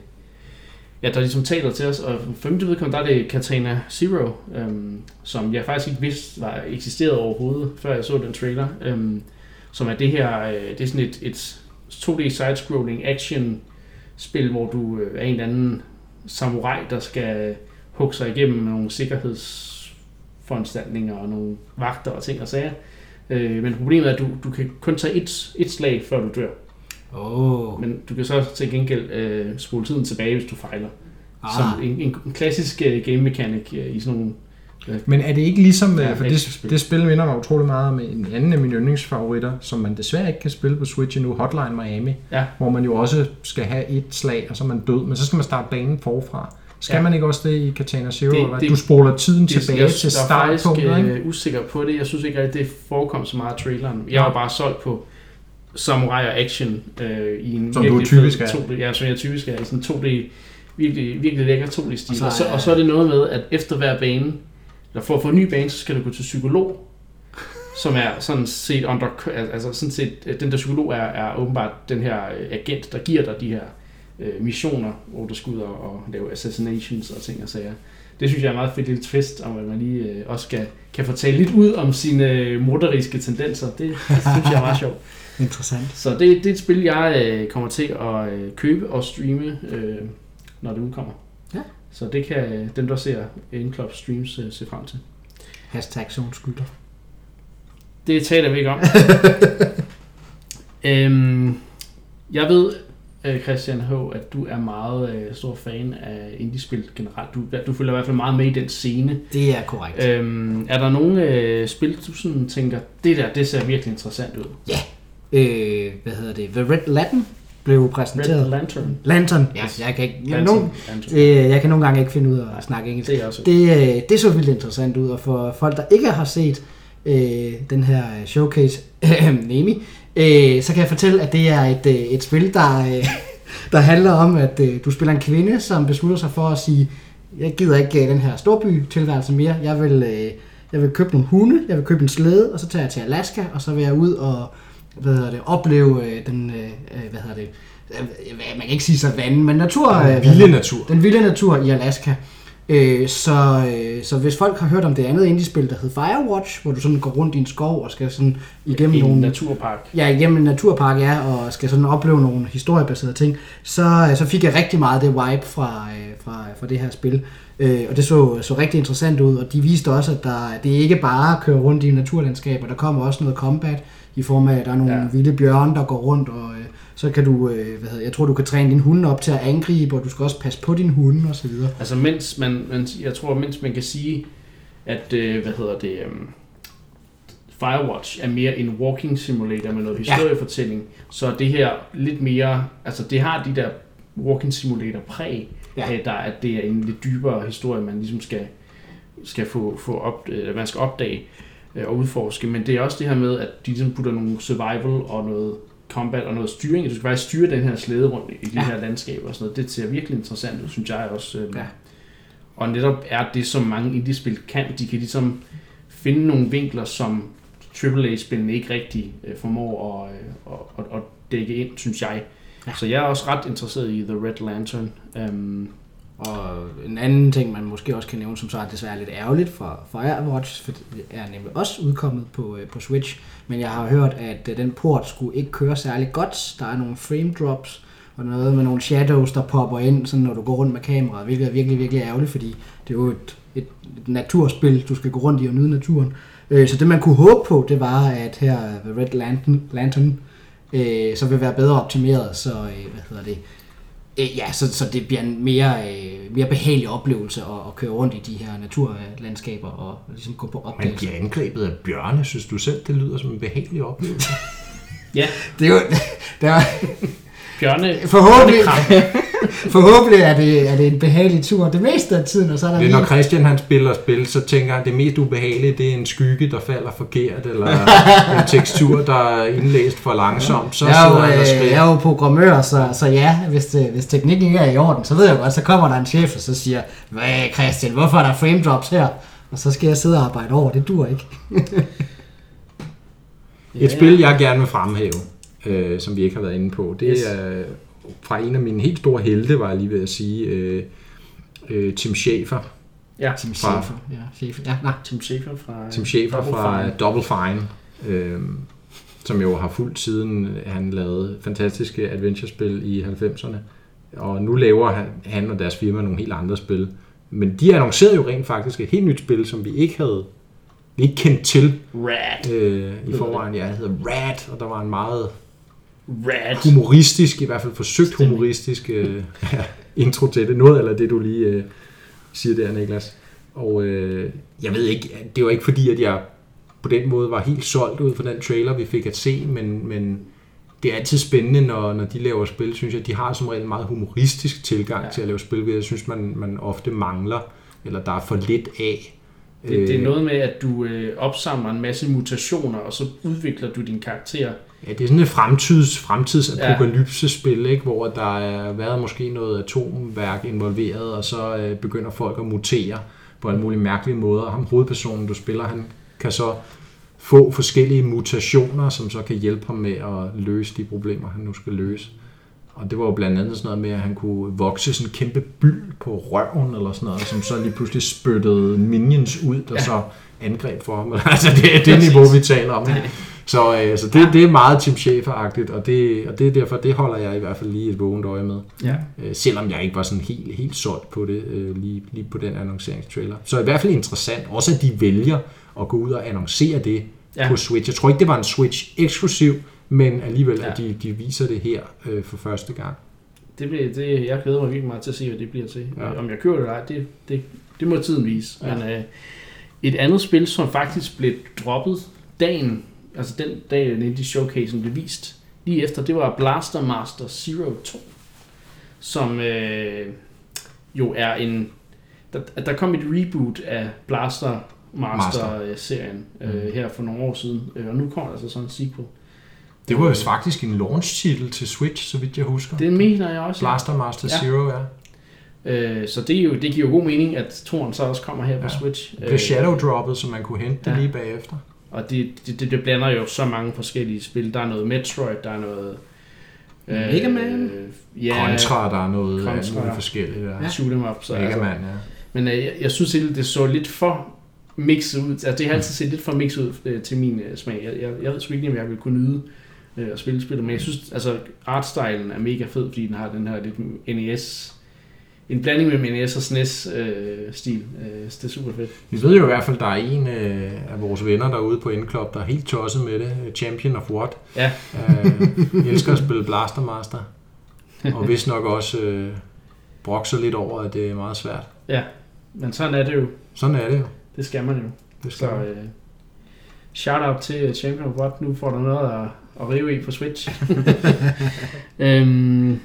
ja, der ligesom taler til os, og for mit vedkommende, der er det Katana Zero, øhm, som jeg faktisk ikke vidste var eksisterede overhovedet, før jeg så den trailer, øhm, som er det her, øh, det er sådan et, et 2D side-scrolling action spil, hvor du øh, er en eller anden samurai, der skal hugge sig igennem nogle sikkerhedsforanstaltninger og nogle vagter og ting og sager. Øh, men problemet er, at du, du kan kun tage et, et slag, før du dør. Åh. Men du kan så til gengæld øh, spole tiden tilbage, hvis du fejler. Ah. Ah. Som en, en klassisk øh, game mechanic øh, i sådan nogle... Men er det ikke ligesom, Ja, ja, for det, det spil minder mig utrolig meget om en anden af mine yndlingsfavoritter, som man desværre ikke kan spille på Switch endnu, Hotline Miami, Ja. hvor man jo også skal have et slag, og så er man død, men så skal man starte banen forfra. Skal Ja. man ikke også det i Katana Zero? Det- Det, du spoler tiden Det- tilbage jeg, til jeg er faktisk startpunktet, øh, usikker på det. Jeg synes ikke rigtig, det forekom så meget af traileren. Jeg var bare solgt på samurai og action øh, i en Som du virkelig typisk fed er. 2D, ja, som jeg typisk er i sådan 2D, virkelig, virkelig lækker 2D-stil. Og så Og så, og så er det noget med, at efter hver bane, eller for at få en ny bane, så skal du gå til psykolog, som er sådan set under, altså sådan set, øh, den der psykolog er, er åbenbart den her øh, agent, der giver dig de her øh, missioner, hvor du skal ud og, og lave assassinations og ting og sager. Det synes jeg er meget fedt lille twist, om at man lige øh, også skal, kan fortælle lidt ud om sine øh, morderiske tendenser. Det, det synes jeg er meget sjovt. Interessant. Så det, det er et spil, jeg øh, kommer til at øh, købe og streame, øh, når det udkommer. Ja. Så det kan dem, der ser Endclub streams, øh, se frem til. Hashtag zoneskylder. Det taler vi ikke om. øhm, jeg ved, øh, Christian H., at du er meget øh, stor fan af indie-spil generelt. Du, du følger i hvert fald meget med i den scene. Det er korrekt. Øhm, er der nogle øh, spil, du sådan tænker, det der, det ser virkelig interessant ud? Øh, hvad hedder det? The Red Latin blev præsenteret. Red Lantern. Lantern. Ja, Yes. jeg kan ikke... Jeg, Lantern. nogen, Lantern. øh, jeg kan nogle gange ikke finde ud af at snakke engelsk. Det er også Det, øh, det så vildt interessant ud, og for folk, der ikke har set øh, den her showcase, Nemi, øh, så kan jeg fortælle, at det er et, øh, et spil, der, øh, der handler om, at øh, du spiller en kvinde, som beslutter sig for at sige, jeg gider ikke øh, den her storby-tilværelse mere, jeg vil, øh, jeg vil købe nogle hunde, jeg vil købe en slæde, og så tager jeg til Alaska, og så vil jeg ud og hvad hedder det, opleve øh, den, øh, øh, hvad hedder det, øh, man kan ikke sige savannen, men natur... øh, hvad Vilde natur. den vilde natur i Alaska. Øh, så, øh, så hvis folk har hørt om det andet indie-spil, der hedder Firewatch, hvor du sådan går rundt i en skov og skal sådan igennem en nogle... naturpark. Ja, igennem en naturpark, ja, og skal sådan opleve nogle historiebaserede ting, så, øh, så fik jeg rigtig meget det vibe fra, øh, fra, fra det her spil. Øh, og det så, så rigtig interessant ud, og de viste også, at der, det ikke bare at køre rundt i naturlandskaber, der kommer også noget combat i form af, at der er nogle Ja. ja. vilde bjørne, der går rundt, og øh, så kan du, øh, hvad hedder, jeg tror, du kan træne din hunde op til at angribe, og du skal også passe på din hunde og så videre. Altså mens man, man, jeg tror, mens man kan sige, at, øh, hvad hedder det, um, Firewatch er mere en walking simulator med noget Ja. historiefortælling, så er det her lidt mere, altså det har de der walking simulator præg Ja. af, der, at det er en lidt dybere historie, man ligesom skal, skal få, få op, øh, man skal opdage øh, og udforske, men det er også det her med, at de ligesom putter nogle survival og noget combat og noget styring. Du skal faktisk styre den her slæde rundt i de Ja. her landskaber og sådan noget. Det ser virkelig interessant ud, synes jeg også. Øh, Ja. og netop er det, som mange indie-spil kan. De kan ligesom finde nogle vinkler, som AAA-spillene ikke rigtig øh, formår at, øh, at, at, at dække ind, synes jeg. Ja. Så jeg er også ret interesseret i The Red Lantern. Um, og en anden ting, man måske også kan nævne, som så er desværre lidt ærgerligt for Firewatch, for det er nemlig også udkommet på, øh, på Switch, men jeg har hørt, at øh, den port skulle ikke køre særlig godt. Der er nogle frame drops, og noget med nogle shadows, der popper ind, sådan når du går rundt med kameraet, hvilket er virkelig, virkelig ærgerligt, fordi det er jo et, et, et naturspil, du skal gå rundt i og nyde naturen. Øh, Så det man kunne håbe på, det var, at her The Red Lantern, Lantern øh, så vil være bedre optimeret, så øh, hvad hedder det, Øh, ja, så, så det bliver en mere, øh, mere behagelig oplevelse at, at køre rundt i de her naturlandskaber og ligesom gå på Man opdagelse. bliver angrebet af bjørne. Synes du selv, det lyder som en behagelig oplevelse? ja, Det er jo, der, Bjørne, forhåbentlig, forhåbentlig er det, er det en behagelig tur det meste af tiden, og så er der Det er, lige, når Christian han spiller spil, så tænker han, det mest ubehagelige, det er en skygge, der falder forkert, eller en tekstur, der er indlæst for langsomt. Så jeg, sidder er han og jo, øh, skriver. jeg er jo programmør, så, så ja, hvis, det, hvis teknikken ikke er i orden, så ved jeg godt, så kommer der en chef, og så siger, hvad Christian, hvorfor er der frame drops her? Og så skal jeg sidde og arbejde over, det dur ikke. Et spil, jeg gerne vil fremhæve, øh, som vi ikke har været inde på, det Yes. er fra en af mine helt store helte, var jeg lige ved at sige, øh, øh, Tim Schafer. Ja, Tim Fra- Schafer. Ja, Schafer. Ja, nej. Tim Schafer fra... Tim Schafer Double fra Fine. Double Fine, øh, som jo har fulgt siden han lavede fantastiske adventure-spil i 90'erne. Og nu laver han, han og deres firma nogle helt andre spil. Men de annoncerede jo rent faktisk et helt nyt spil, som vi ikke havde vi ikke kendt til Rad. øh, i forvejen. Ja, det hedder Rat, og der var en meget Rad. humoristisk, i hvert fald forsøgt Stemning. humoristisk øh, intro til det. Noget eller det, du lige øh, siger der, Niklas. Og øh, jeg ved ikke, det var ikke fordi, at jeg på den måde var helt solgt ud for den trailer, vi fik at se, men, men det er altid spændende, når, når de laver spil, synes jeg. De har som regel en meget humoristisk tilgang Ja. til at lave spil, ved jeg synes, man, man ofte mangler, eller der er for lidt af. Det, det er Øh, noget med, at du øh, opsamler en masse mutationer, og så udvikler du din karakter. Ja, det er sådan et fremtids, fremtidsapokalypsespil, ikke? hvor der er været måske noget atomværk involveret, og så øh, begynder folk at mutere på alle mulige mærkelige måder. Og ham hovedpersonen, du spiller, han kan så få forskellige mutationer, som så kan hjælpe ham med at løse de problemer, han nu skal løse. Og det var jo blandt andet sådan noget med, at han kunne vokse sådan en kæmpe byld på røven, eller sådan noget, som så lige pludselig spyttede minions ud, der Ja. så angreb for ham. altså det er det Præcis. niveau, vi taler om. Ikke? Så, øh, så det, det er meget Tim Schafer-agtigt, og det, og det er derfor, det holder jeg i hvert fald lige et vågent øje med. Ja. Øh, selvom jeg ikke var sådan helt, helt solgt på det, øh, lige, lige på den annonceringstrailer. Så i hvert fald interessant, også at de vælger at gå ud og annoncere det Ja. på Switch. Jeg tror ikke, det var en Switch eksklusiv, men alligevel, Ja. at de, de viser det her øh, for første gang. Det bliver, det, jeg glæder mig virkelig meget til at se, hvad det bliver til. Ja. Ja. Om jeg køber det eller ej, det, det, det må tiden vise. Ja. Men øh, et andet spil, som faktisk blev droppet dagen, altså den dag, den Indie Showcasen blev vist, lige efter, det var Blaster Master Zero 2, som øh, jo er en... Der, der kom et reboot af Blaster Master-serien øh, Mm. her for nogle år siden, øh, og nu kommer der altså sådan en sequel. Det var jo faktisk en launch-titel til Switch, så vidt jeg husker. Det mener jeg også. ja. Blaster Master Ja. Zero, ja. Øh, så det, er jo, det giver jo god mening, at toren så også kommer her på Ja. Switch. Det blev shadow droppet, så man kunne hente det Ja. lige bagefter. Og det, det, det, det blander jo så mange forskellige spil. Der er noget Metroid, der er noget... Mega Man. ja, Kontra, der er noget alt muligt forskelligt der. Ja. Shoot 'em up. Så, Mega altså, Man, ja. men øh, jeg, jeg synes egentlig, det så lidt for mixet ud. Altså, det har altid set lidt for mixet ud øh, til min øh, smag. Jeg, jeg, jeg ved sgu ikke, om jeg vil kunne nyde øh, at spille spillet, men jeg synes, altså, artstylen er mega fed, fordi den har den her lidt NES... En blanding mellem NES og SNES øh, stil. Øh, det er super fedt. Vi ved jo i hvert fald, der er en øh, af vores venner derude på Endclub, der er helt tosset med det. Champion of what? Ja. Øh, elsker at spille Blaster Master. Og hvis nok også øh, brokser lidt over, at det er meget svært. Ja, men sådan er det jo. Sådan er det jo. Det skal man jo. Det skal Så man. øh, shout out til Champion of What. Nu får du noget at, at rive i på Switch. øhm,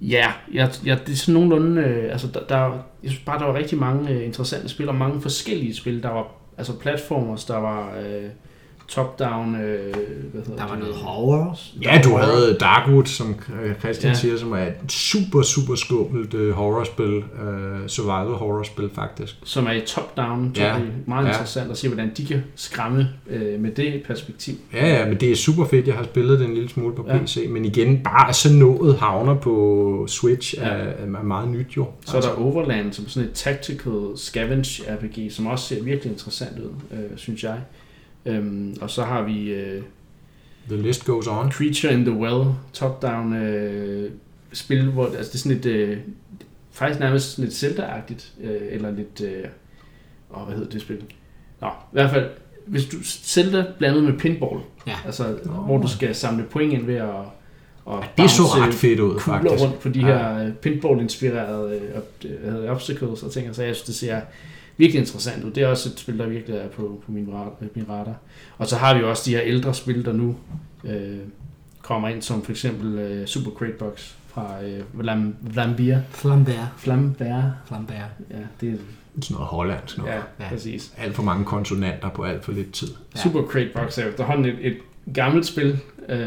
ja, jeg, jeg, det er sådan nogenlunde... Øh, altså, der, der, jeg synes bare, der var rigtig mange øh, interessante spil, og mange forskellige spil. Der var altså platformers, der var øh, top-down... Øh, hvad hedder Der var det? noget horror. Ja, du havde Darkwood, som øh, Christian Ja. ja. siger, som er et super, super skummelt øh, horrorspil. Øh, survival horrorspil, faktisk. Som er i top-down. Ja, det er meget ja. interessant at se, hvordan de kan skræmme øh, med det perspektiv. Ja, ja, men det er super fedt. Jeg har spillet det en lille smule på Ja. PC, men igen, bare så noget havner på Switch Ja. er, er meget nyt jo. Så er der Overland, som er sådan et tactical scavenge RPG, som også ser virkelig interessant ud, øh, synes jeg. Øhm, og så har vi øh, The list goes on. Creature in the Well, top-down øh, spil, hvor altså det er sådan et, øh, faktisk nærmest sådan lidt Zelda-agtigt, øh, eller lidt, øh, åh, hvad hedder det spil? Nå, i hvert fald, hvis du Zelda blandet med pinball, Ja. altså Nå. hvor du skal samle point ind ved at, at Det så ret fedt ud, kugler faktisk. rundt på de Ja. her øh, pinball-inspirerede øh, øh, obstacles og ting, så jeg synes, det ser virkelig interessant ud. Det er også et spil, der virkelig er på, på min, min radar. Og så har vi jo også de her ældre spil, der nu øh, kommer ind, som for eksempel øh, Super Crate Box fra øh, Vlam, Vlambia. Flambert. Flambert. Flambert. Ja, det er, Sådan noget hollandsk noget. ja, Ja. præcis. Alt for mange konsonanter på alt for lidt tid. Ja. Super Crate Box er efterhånden et, et gammelt spil, øh,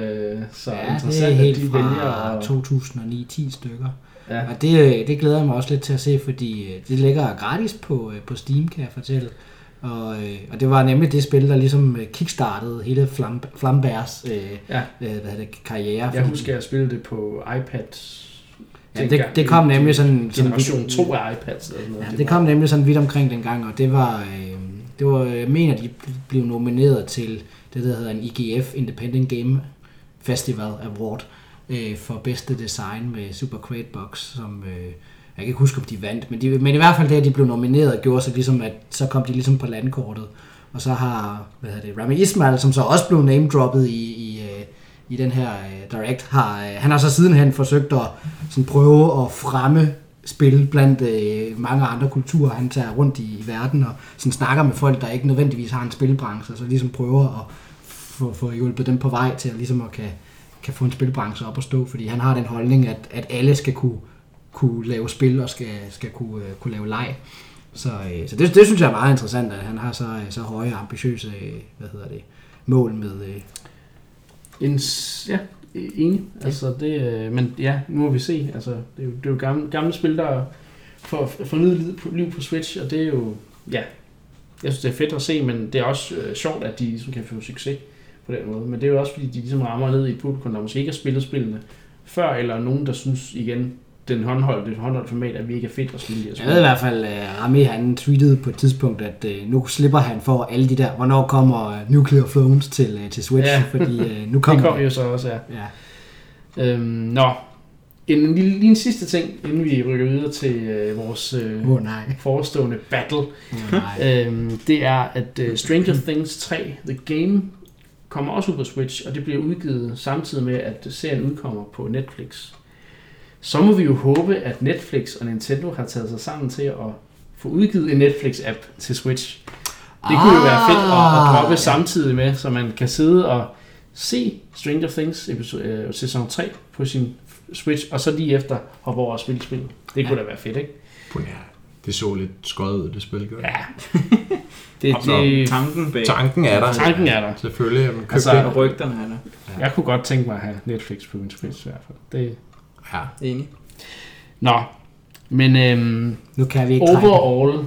så Ja, det er interessant, at helt de vælger fra at... 2009-10 stykker. Ja, Og det, det glæder jeg mig også lidt til at se, fordi øh, det ligger gratis på, øh, på Steam, kan jeg fortælle. Og, øh, og det var nemlig det spil, der ligesom øh, kickstartede hele Flam, Flambærs øh, Ja. øh, hvad hedder det, karriere. Jeg husker, jeg spillede det på iPad. Ja, det, det kom nemlig sådan... sådan Generation 2 af iPads. Eller noget. Ja, det kom nemlig sådan vidt omkring dengang, og det var, øh, det var, jeg mener, de blev nomineret til det, der hedder en IGF, Independent Game Festival Award, øh, Øh, for bedste design med Super Crate Box, som, øh, jeg kan ikke huske, om de vandt, men, de, men i hvert fald det, at de blev nomineret, gjorde så ligesom, at så kom de ligesom på landkortet, og så har, hvad hedder det, Rami Ismail, som så også blev name-droppet i, i, øh, i den her øh, Direct, har, øh, han har så sidenhen forsøgt at sådan prøve at fremme spil blandt øh, mange andre kulturer. Han tager rundt i, i verden og sådan snakker med folk, der ikke nødvendigvis har en spilbranche, og så ligesom prøver at få, få hjulpet dem på vej til at, ligesom at kan, kan få en spilbranche op at stå, fordi han har den holdning, at, at alle skal kunne, kunne lave spil og skal, skal kunne, øh, kunne lave leg. Så, øh, så det, det synes jeg er meget interessant, at han har så, øh, så høje, ambitiøse øh, hvad hedder det, mål med, øh, En, ja, enig. Altså, det, men ja, nu må vi se. Altså, det er jo, det er jo gamle, gamle spil, der får fornyet liv på, liv på Switch, og det er jo, ja, jeg synes, det er fedt at se, men det er også øh, sjovt, at de ligesom kan få succes på den måde. Men det er jo også, fordi de ligesom rammer ned i et publikum, der måske ikke har spillet spillene før, eller nogen, der synes igen, den håndholdte, det håndholdte format er mega fedt at spille Jeg ved i hvert fald, at Rami han tweetede på et tidspunkt, at øh, nu slipper han for alle de der, hvornår kommer øh, Nuclear Thrones til, øh, til Switch, Ja. fordi øh, nu Det kommer kom jo så også, ja. Ja. Øhm, nå, en, lige, lige en sidste ting, inden vi rykker videre til øh, vores øh, oh, nej. forestående battle. Oh, nej. Øhm, det er, at uh, Stranger Things 3, The Game, kommer også ud på Switch, og det bliver udgivet samtidig med, at serien udkommer på Netflix. Så må vi jo håbe, at Netflix og Nintendo har taget sig sammen til at få udgivet en Netflix-app til Switch. Det kunne jo være fedt at, at droppe Ah, samtidig med, så man kan sidde og se Stranger Things episode, øh, sæson 3 på sin Switch, og så lige efter hoppe over og spille spillet. Det kunne da være fedt, ikke? Ja, det så lidt skøjet ud, det spil gør. Ja. Det, det, Tanken bag Tanken er der. Tanken er der. Selvfølgelig. at Man købte Altså, og rygterne er der. Jeg kunne godt tænke mig at have Netflix på min Switch i hvert fald. Det... ja. Enig. Nå, men øhm, Nu kan vi ikke overall,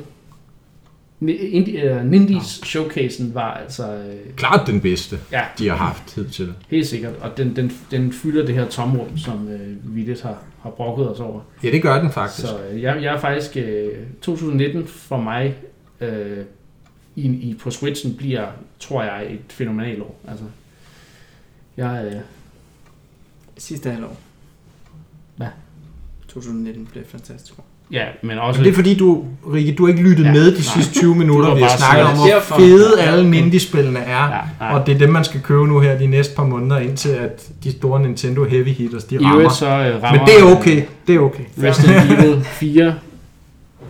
Øh, Nindies showcasen var altså øh, Klart den bedste, ja, de har haft hidtil. helt sikkert, og den, den, den fylder det her tomrum, som øh, vi lidt har, har brokket os over. Ja, det gør den faktisk. Så øh, jeg, jeg er faktisk, øh, 2019 for mig øh, i, i, på Switchen bliver, tror jeg, et fænomenalt år. Altså, jeg, øh, Sidste halvår. Hvad? 2019 blev fantastisk år. Ja, men også... Men det er fordi, du, Rikke, du har ikke lyttet Ja, med de nej. sidste 20 minutter. Vi har snakket om, hvor fede alle. Nindy-spillene er. ja, nej. Og det er dem, man skal købe nu her de næste par måneder, indtil at de store Nintendo Heavy Hitters, de rammer. så øh, rammer... Men det er okay. Det er okay. Resident Evil 4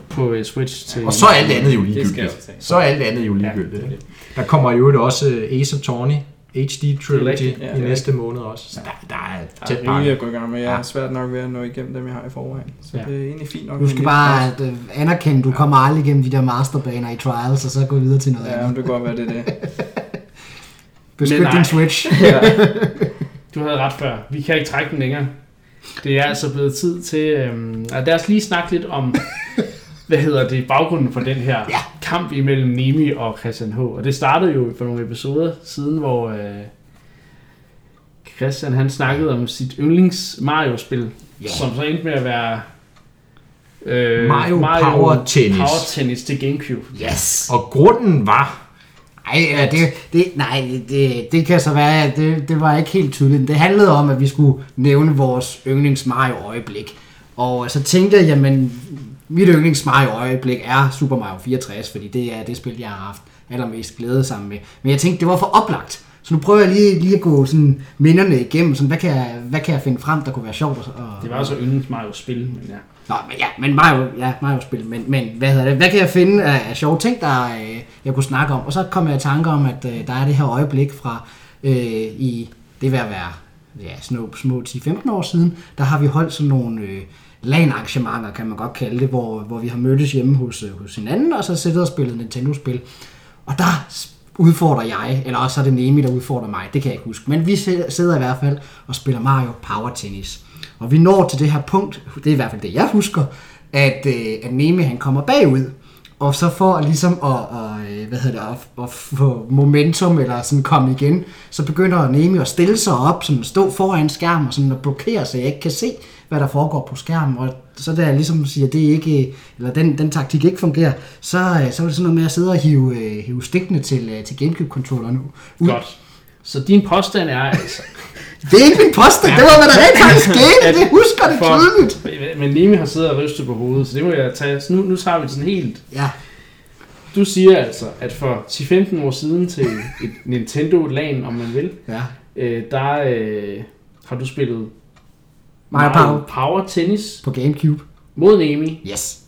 på øh, Switch til... Og så er alt andet jo ligegyldigt. Så er alt andet jo Ja, ligegyldigt. det er ikke? det. Der kommer jo også øh, Ace Attorney HD rigtigt. Trilogy Ja, i er næste måned også. Så der, der er Der tæt er rigeligt pakke. at gå i gang med. Jeg Ja. er svært nok ved at nå igennem dem, jeg har i forvejen. Så Ja. det er egentlig fint nok. Du skal bare lille øh, anerkende, du kommer aldrig igennem de der masterbaner i trials, og så gå videre til noget. Ja, andet. men det kan godt være, det er det. Beskyt din Switch. Ja. Du havde ret før. Vi kan ikke trække den længere. Det er altså blevet tid til... Øhm, at lad os lige snakke lidt om, hvad hedder det, baggrunden for den her Ja. Kamp imellem Nemi og Christian H. Og det startede jo for nogle episoder siden, hvor øh, Christian han snakkede om sit yndlings Mario-spil, Ja. som så endte med at være øh, Mario Power Tennis. Power Tennis til Gamecube. Yes! Og grunden var, Ej, ja, det, det, nej, det, det kan så være, at det, det var ikke helt tydeligt. Det handlede om, at vi skulle nævne vores yndlings Mario øjeblik. Og så tænkte jeg, jamen, mit yndlings Mario øjeblik er Super Mario 64, fordi det er det spil, jeg har haft allermest glæde sammen med. Men jeg tænkte, det var for oplagt. Så nu prøver jeg lige, lige at gå sådan minderne igennem, sådan, hvad, kan jeg, hvad kan jeg finde frem, der kunne være sjovt? Og, Det var så yndlings Mario-spil, men ja. Nå, men ja, men Mario, ja, Mario-spil, men, men hvad hedder det, hvad kan jeg finde af, af sjove ting, der øh, jeg kunne snakke om? Og så kom jeg i tanke om, at øh, der er det her øjeblik fra øh, i, det vil være ja, små, små 10-15 år siden, der har vi holdt sådan nogle øh, LAN-arrangementer, kan man godt kalde det, hvor, hvor vi har mødtes hjemme hos, øh, hos hinanden, og så siddet og spillet Nintendo-spil. Og der udfordrer jeg, eller også er det Nemi, der udfordrer mig, det kan jeg ikke huske. Men vi sidder- i hvert fald og spiller Mario Power Tennis. Og vi når til det her punkt, det er i hvert fald det, jeg husker, at, øh, at Nemi han kommer bagud og så for ligesom at, at, øh, hvad hedder det, at, at få momentum eller sådan komme igen, så begynder Nemi at stille sig op, sådan stå foran skærmen og sådan at blokere, så jeg ikke kan se, hvad der foregår på skærmen. Og så da jeg ligesom siger, at det ikke, eller den, den taktik ikke fungerer, så, øh, så er det sådan noget med at sidde og hive, øh, hive stikkene til, til Gamecube-controlleren ud. Godt. Så din påstand er altså... Det er ikke min påstand, det var hvad der rent faktisk skete, det husker det tydeligt. Men Nemi har siddet og rystet på hovedet, så det må jeg tage. Så nu, nu tager vi det sådan helt... Ja, Du siger altså, at for 10-15 år siden til et Nintendo LAN, om man vil, ja. øh, der øh, har du spillet Mario Power Power Tennis på Gamecube. mod Nemi, Yes.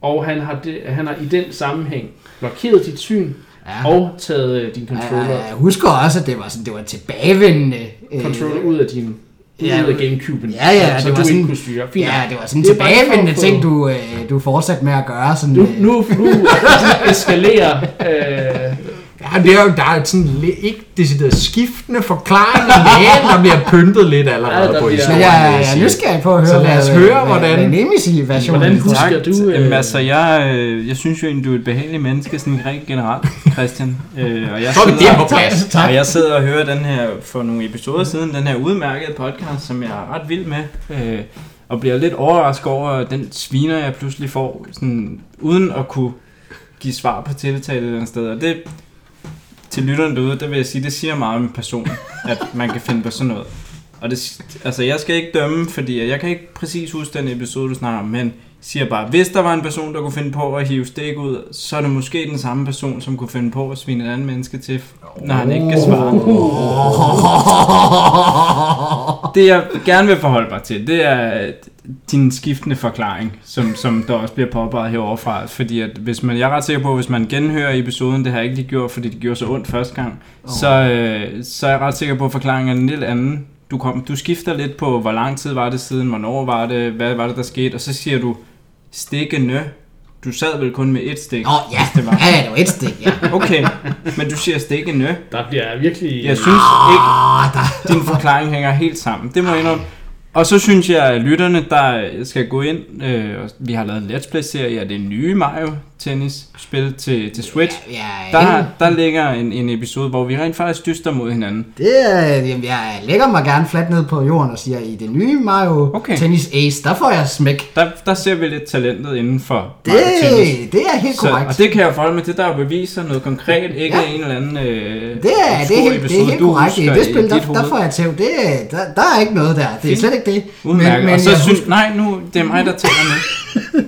og han har, det, han har i den sammenhæng blokeret dit syn Ja. og taget øh, din controller, Jeg husker også, at det var, sådan, det var tilbagevendende. Øh, controller ud af din ud Ja, af Gamecube'en, Ja, ja, så det du var sådan- ikke kunne styre. Fint Ja, det var sådan bare tilbagevendende ting, du, øh, du fortsatte med at gøre. Sådan, Nu, øh, nu, nu eskalerer øh, Ja, det er jo, der er sådan lidt, ikke decideret skiftende forklaringer, men der bliver pyntet lidt Ja, allerede der på historien. jeg, vil jeg er nysgerrig på at høre, Så lad os hvad, høre, hvad, hvordan- hvad Nemesis versionen Hvordan husker du... Øh, Jamen, altså, jeg, øh, jeg synes jo egentlig, du er et behageligt menneske, sådan rent generelt, Christian. Øh, og jeg Så er vi sidder- der på plads. Tak. Og jeg sidder og hører den her, for nogle episoder siden, den her udmærkede podcast, som jeg er ret vild med. Øh, og bliver lidt overrasket over den sviner, jeg pludselig får, sådan, uden at kunne give svar på tiltale et eller andet sted. Og det, til lytterne derude, der vil jeg sige, det siger meget om en person, at man kan finde på sådan noget. Og det, altså, jeg skal ikke dømme, fordi jeg kan ikke præcis huske den episode, du snakker om, men siger bare, hvis der var en person, der kunne finde på at hive stik ud, så er det måske den samme person, som kunne finde på at svine et andet menneske til, når han ikke kan svare. Det jeg gerne vil forholde mig til, det er din skiftende forklaring, som, som der også bliver påpeget herovre fra. Fordi at hvis man, jeg er ret sikker på, at hvis man genhører episoden, det har jeg ikke lige gjort, fordi det gjorde så ondt første gang, oh. så, øh, så er jeg ret sikker på, at forklaringen er en lidt anden. Du, kom, du skifter lidt på, hvor lang tid var det siden, hvornår var det, hvad var det, der skete, og så siger du, stikkende. Du sad vel kun med et stik, Nå, ja. hvis det var. ja, det var et stik, ja. Okay, men du siger stikkende. Der bliver virkelig... Jeg synes ikke, Ah, der, din forklaring hænger helt sammen. Det må jeg indrømme. Og så synes jeg, at lytterne, der skal gå ind, øh, vi har lavet en Let's Play-serie af det nye Mario Tennis-spil til, til Switch. ja, ja, Der, der ligger en, en episode, hvor vi rent faktisk dyster mod hinanden. Det jamen, jeg lægger mig gerne fladt ned på jorden og siger, i det nye Mario Okay. Tennis Ace, der får jeg smæk. Der, der ser vi lidt talentet inden for Det, Mario Tennis. det er helt Så, korrekt. og det kan jeg forholde mig til, der er beviser, noget konkret, ikke Ja. en eller anden øh, Det er, det er helt, det er episode, helt korrekt. I det spil, der, der hoved. får jeg tæv. Det, der, der er ikke noget der. Det er Fint. slet ikke det. Udmærket. og så jeg synes, nej, nu, det er mig, der taler nu.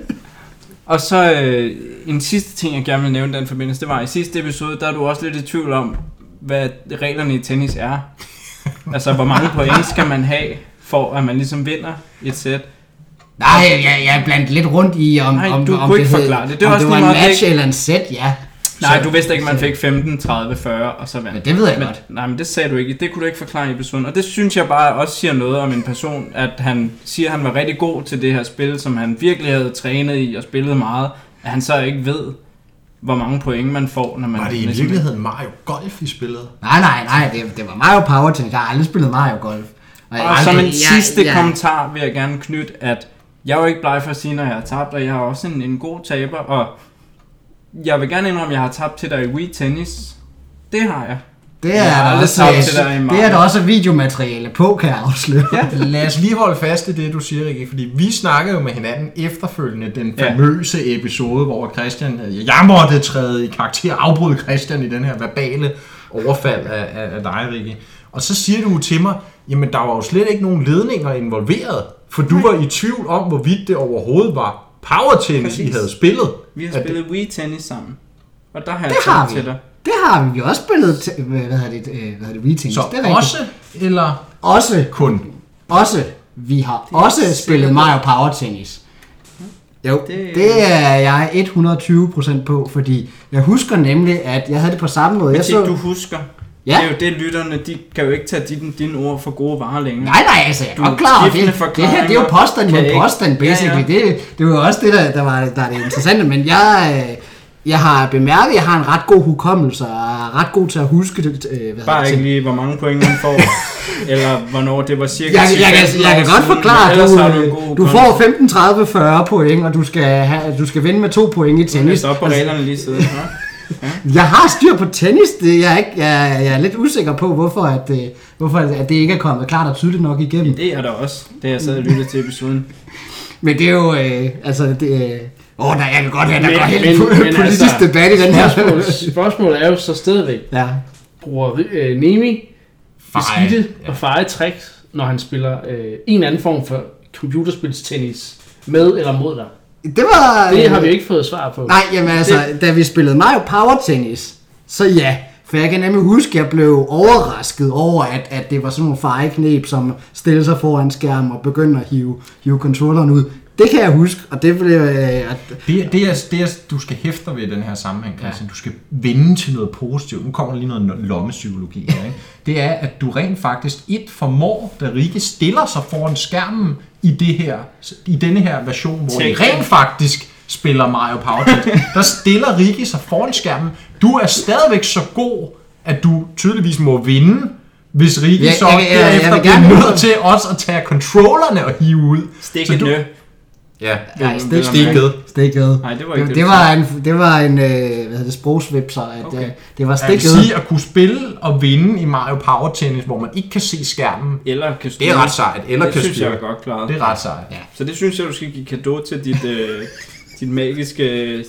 og så øh, en sidste ting, jeg gerne vil nævne den forbindelse, det var i sidste episode, der er du også lidt i tvivl om, hvad reglerne i tennis er. altså, hvor mange point skal man have, for at man ligesom vinder et sæt. Nej, jeg, jeg er blandt lidt rundt i, om, Nej, om, du om kunne ikke hed- forklare det. Det er om også det var en match det eller en sæt, ja. Nej, Så- du vidste ikke, man fik 15, 30, 40 og så vandt. Men det ved jeg men, godt. Nej, men det sagde du ikke. Det kunne du ikke forklare i episoden. Og det synes jeg bare også siger noget om en person, at han siger, at han var rigtig god til det her spil, som han virkelig havde trænet i og spillet meget, at han så ikke ved, hvor mange point man får, når man... Var det i ligesom- virkeligheden Mario Golf, I spillede? Nej, nej, nej, det, det var Mario Power Tennis. Jeg har aldrig spillet Mario Golf. Og jeg- som en jeg- sidste jeg- kommentar vil jeg gerne knytte, at jeg er jo ikke bleg for at sige, når jeg har tabt, og jeg har også en, en god taber, og jeg vil gerne indrømme, at jeg har tabt til dig i Wii Tennis. Det har jeg. Det Jeg er, har der også, tabt til dig i det er der også videomateriale på, kan jeg afsløre. Ja. Lad os lige holde fast i det, du siger, Rikke, fordi vi snakkede jo med hinanden efterfølgende den Ja. famøse episode, hvor Christian, jeg måtte træde i karakter, afbryde Christian i den her verbale overfald af, af, af dig, Rikke. Og så siger du til mig, jamen der var jo slet ikke nogen ledninger involveret, for du var i tvivl om, hvorvidt det overhovedet var power tennis, I Præcis. havde spillet. Vi har spillet Wii Tennis sammen. Og der har jeg Det har vi. til dig. Det har vi. Har også spillet, til, hvad hedder det, øh, hvad hedder det, Wii Tennis. Så det er rigtigt. også, eller Også, kun? også, vi har er også spillet Mario Power Tennis. Jo, det, Det- det er jeg 120% på, fordi jeg husker nemlig, at jeg havde det på samme måde. Men Jeg så, du husker. Ja. Det er jo det, lytterne, de kan jo ikke tage dine, dine ord for gode varer længere. Nej, nej, altså, jeg er godt klar over det. Det her, det er jo påstand kan mod ikke- påstand, Ja, ja. basically. Det, det var jo også det, der, der, var, der er det interessante. Men jeg, øh, jeg har bemærket, at jeg har en ret god hukommelse, og er ret god til at huske det. øh, Hvad Bare det, ikke lige, hvor mange point man får. eller hvornår det var cirka Jeg, jeg, jeg, 10-15 jeg, jeg kan godt forklare, at du du, får 15, 30, 40 point, og du skal, have, du skal vinde med to point i tennis. Læs op på reglerne lige siden. Ja. Jeg har styr på tennis. Det, jeg, er ikke, jeg, jeg er lidt usikker på, hvorfor, at, øh, hvorfor at det ikke er kommet klart og tydeligt nok igennem. Det er der også, det jeg sad og lyttede til episoden. Men det er jo, øh, altså, det, øh, åh, der, jeg kan godt have, der Men- går helt men- politisk altså, debat i den her. Spørgsmålet, spørgsmålet er jo så stadigvæk, ja. bruger øh, Nemi beskidte ja. og feje tricks, når han spiller øh, en anden form for computerspilstennis med eller mod dig? Det var... Det har vi jo ikke fået svar på. Nej, jamen altså, da vi spillede Mario Power Tennis, så ja. For jeg kan nemlig huske, at jeg blev overrasket over, at, at det var sådan nogle feje knep, som stille sig foran skærmen og begyndte at hive, hive controlleren ud. Det kan jeg huske, og det blev... Øh, at, Det, det, er, det er, du skal hæfte dig ved i den her sammenhæng, Christian. Du skal vende til noget positivt. Nu kommer der lige noget lommepsykologi her. Ikke? Det er, at du rent faktisk et formår, da Rikke stiller sig foran skærmen i, det her, i denne her version, hvor I Tænk. rent faktisk spiller Mario Power Tennis. Der stiller Rikke sig foran skærmen. Du er stadigvæk så god, at du tydeligvis må vinde, hvis Rikke Jeg- så jeg- jeg- jeg derefter vil bliver nødt til også at tage controllerne og hive ud. Stik Så du- nø. Ja, nej, stik, mærke. stikket. Nej, det var ikke det, det, var en, det var en, øh, hvad hedder det, sprogsvipser, at Okay. okay. det var Jeg vil stikket. sige, at kunne spille og vinde i Mario Power Tennis, hvor man ikke kan se skærmen, Eller kan det er ret sejt. Eller det kan synes jeg styre. er godt klaret. Det er ret sejt. Ja. Så det synes jeg, du skal give kado til dit, øh, dit magiske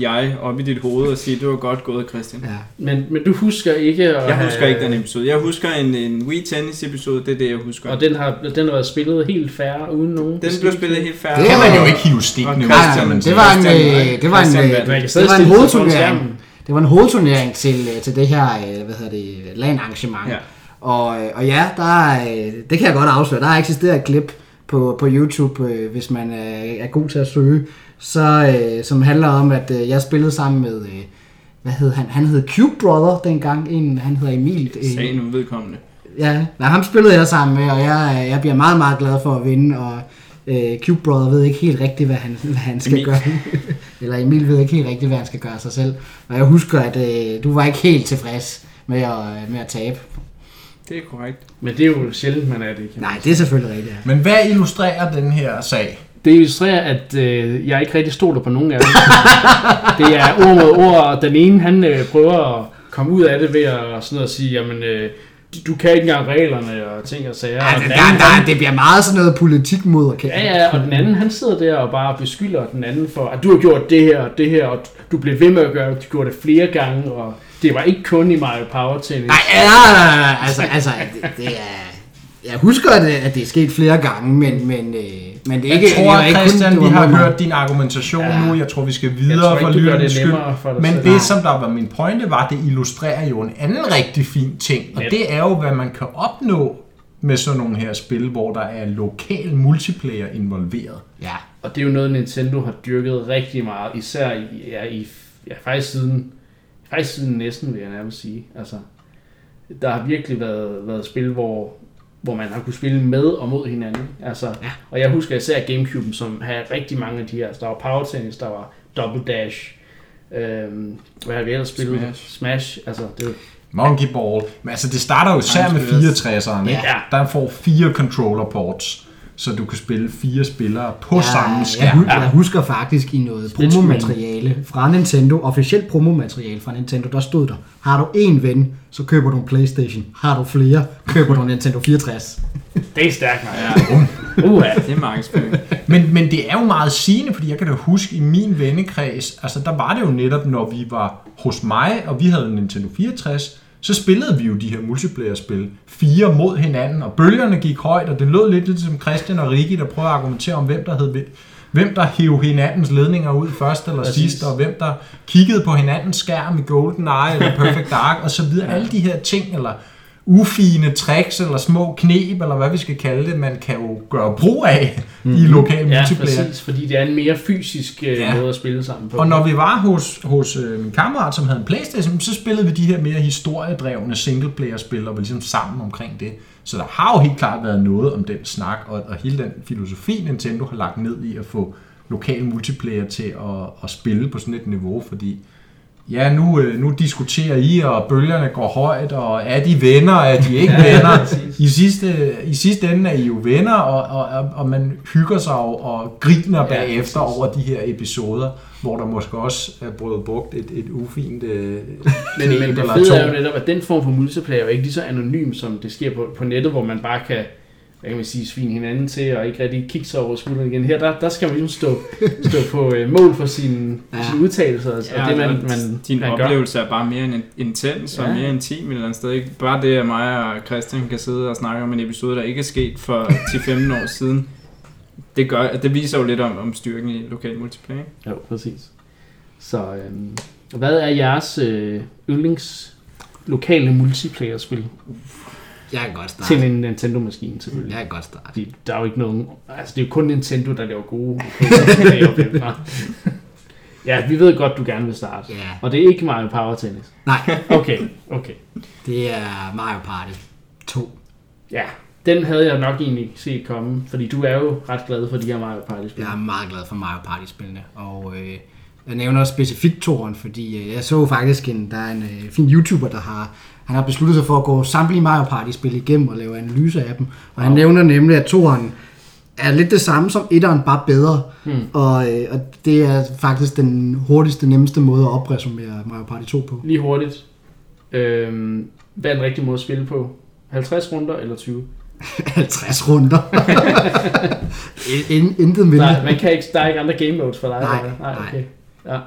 jeg op i dit hoved og sige, det var godt gået, Christian. Ja. Men, men du husker ikke at Jeg husker have- ikke den episode. Jeg husker en, en Wii Tennis episode, det er det, jeg husker. Og den har, den har været spillet helt færre uden nogen den blev spillet helt færdig. Det kan man var- jo ikke hive Og ud, man det var en, øh, det var en, øh, det var en hovedturnering. Det var en hovedturnering til, øh, til det her, hvad hedder det, LAN-arrangement. Ja. Og, og ja, der det kan jeg godt afsløre, der eksisterer et klip på, på YouTube, hvis man er god til at søge, så, øh, som handler om, at øh, jeg spillede sammen med, øh, hvad hed han? Han hed Cube Brother dengang, en, han hedder Emil. øh, Sagen uvedkommende. Ja, nej, ham spillede jeg sammen med, og jeg, jeg bliver meget, meget glad for at vinde, og øh, Cube Brother ved ikke helt rigtigt, hvad han, hvad han skal Emil. gøre. Eller Emil ved ikke helt rigtigt, hvad han skal gøre af sig selv. Og jeg husker, at øh, du var ikke helt tilfreds med at, med at tabe. Det er korrekt. Men det er jo sjældent, man er det. Kan Nej, det er selvfølgelig rigtigt. Ja. Men hvad illustrerer den her sag? Det illustrerer, at øh, jeg ikke rigtig stoler på nogen af dem. det er ord mod ord, og den ene han øh, prøver at komme ud af det ved at, sådan at sige, jamen, øh, du kan ikke engang reglerne og ting og sager. Ja, og det, den der, anden, der, han- det bliver meget sådan noget politik mod at Ja, ja, og den anden, han sidder der og bare beskylder den anden for, at du har gjort det her og det her, og du blev ved med at gøre det, du gjorde det flere gange, og det var ikke kun i Mario Power Tennis. Nej, ja, altså, altså det, det er... Jeg husker, at det, at det er sket flere gange, men, men, øh, men det er ikke... Jeg tror, ikke Christian, det vi har mig. hørt din argumentation Ja. nu. Jeg tror, vi skal Jeg videre tror for ikke, lydens det skyld. for Men selv. det, Nej. som der var min pointe, var, at det illustrerer jo en anden rigtig fin ting. Og Men- det er jo, hvad man kan opnå med sådan nogle her spil, hvor der er lokal multiplayer involveret. Ja, Og det er jo noget, Nintendo har dyrket rigtig meget, især i, ja, i ja, faktisk siden, faktisk siden næsten, vil jeg nærmest sige. Altså, der har virkelig været, været spil, hvor, hvor man har kunne spille med og mod hinanden. Altså, Ja. Og jeg husker især Gamecube, som havde rigtig mange af de her. Altså, der var Power Tennis, der var Double Dash, øhm, hvad har vi ellers spillet? Smash. Smash, altså det var, Monkey Ball. Men altså, det starter jo især med Spillers. 64'eren. ikke? Ja. Der får fire controller ports, så du kan spille fire spillere på samme jeg, skærm. hu- jeg husker faktisk i noget promomateriale fra Nintendo, officielt promomateriale fra Nintendo, der stod der, har du en ven, så køber du en Playstation. Har du flere, køber du en Nintendo 64. det er stærkt nok. Ja, Uha. det er markedsføring. Men, men det er jo meget sigende, fordi jeg kan da huske i min vennekreds, altså der var det jo netop, når vi var hos mig, og vi havde en Nintendo 64, så spillede vi jo de her multiplayer-spil, fire mod hinanden, og bølgerne gik højt, og det lød lidt lidt som Christian og Rikki, der prøvede at argumentere om, hvem der hed hvem der hæv hinandens ledninger ud først eller Præcis. sidst, og hvem der kiggede på hinandens skærm i GoldenEye eller Perfect Dark, og så videre. Alle de her ting, eller ufine tricks, eller små knep, eller hvad vi skal kalde det, man kan jo gøre brug af mm-hmm. i lokal Ja, multiplayer. præcis, fordi det er en mere fysisk øh, Ja. måde at spille sammen på. Og når vi var hos, hos øh, min kammerat, som havde en Playstation, så spillede vi de her mere historiedrevne singleplayer-spil, og var ligesom sammen omkring det. Så der har jo helt klart været noget om den snak, og, og hele den filosofi, Nintendo har lagt ned i at få lokal multiplayer til at, at spille på sådan et niveau, fordi ja, nu, øh, nu diskuterer I, og bølgerne går højt, og er de venner, er de ikke venner? I sidste, I sidste ende er I jo venner, og, og, og- man hygger sig og, og griner Ja, bagefter præcis. over de her episoder, hvor der måske også er blevet brugt et, et ufint øh, Men, men det fede er jo netop, at den form for multiplayer er jo ikke lige så anonym, som det sker på, på nettet, hvor man bare kan hvad kan man sige, svine hinanden til, og ikke rigtig kigge sig over skulderen igen. Her, der, der skal man ligesom stå, stå på øh, mål for sine, ja. Ja. sine udtalelser, og Ja, det man, og man, din man gør. oplevelse er bare mere in- intens og Ja. mere intim et eller andet sted. Ikke? Bare det, at mig og Christian kan sidde og snakke om en episode, der ikke er sket for 10-15 år siden, det, gør, det viser jo lidt om, om styrken i lokal multiplayer. ikke? Jo, præcis. Så øhm, hvad er jeres øh, yndlings lokale multiplayer-spil Jeg kan godt starte. til en Nintendo-maskine selvfølgelig? Jeg kan godt starte. Fordi der er jo ikke nogen... Altså, det er jo kun Nintendo, der laver gode ja, vi ved godt, du gerne vil starte. Ja. Og det er ikke Mario Power Tennis. Nej, Okay, okay. det er Mario Party 2. Ja, den havde jeg nok egentlig set komme, fordi du er jo ret glad for de her Mario Party-spil. Jeg er meget glad for Mario Party-spillene, og øh, jeg nævner specifikt toren, fordi øh, jeg så faktisk en, der er en øh, fin YouTuber, der har, han har besluttet sig for at gå samtlige Mario Party-spil igennem og lave analyser af dem, og han Wow. nævner nemlig, at toren er lidt det samme som etteren, bare bedre, Hmm. og, øh, og det er faktisk den hurtigste, nemmeste måde at opresumere Mario Party 2 på. Lige hurtigt. Øhm, hvad er den rigtige måde at spille på? 50 runder eller 20? 50 runder. In, intet mindre. Nej, man kan ikke, der er ikke andre game modes for dig? Nej, eller hvad? nej. okay. Ja,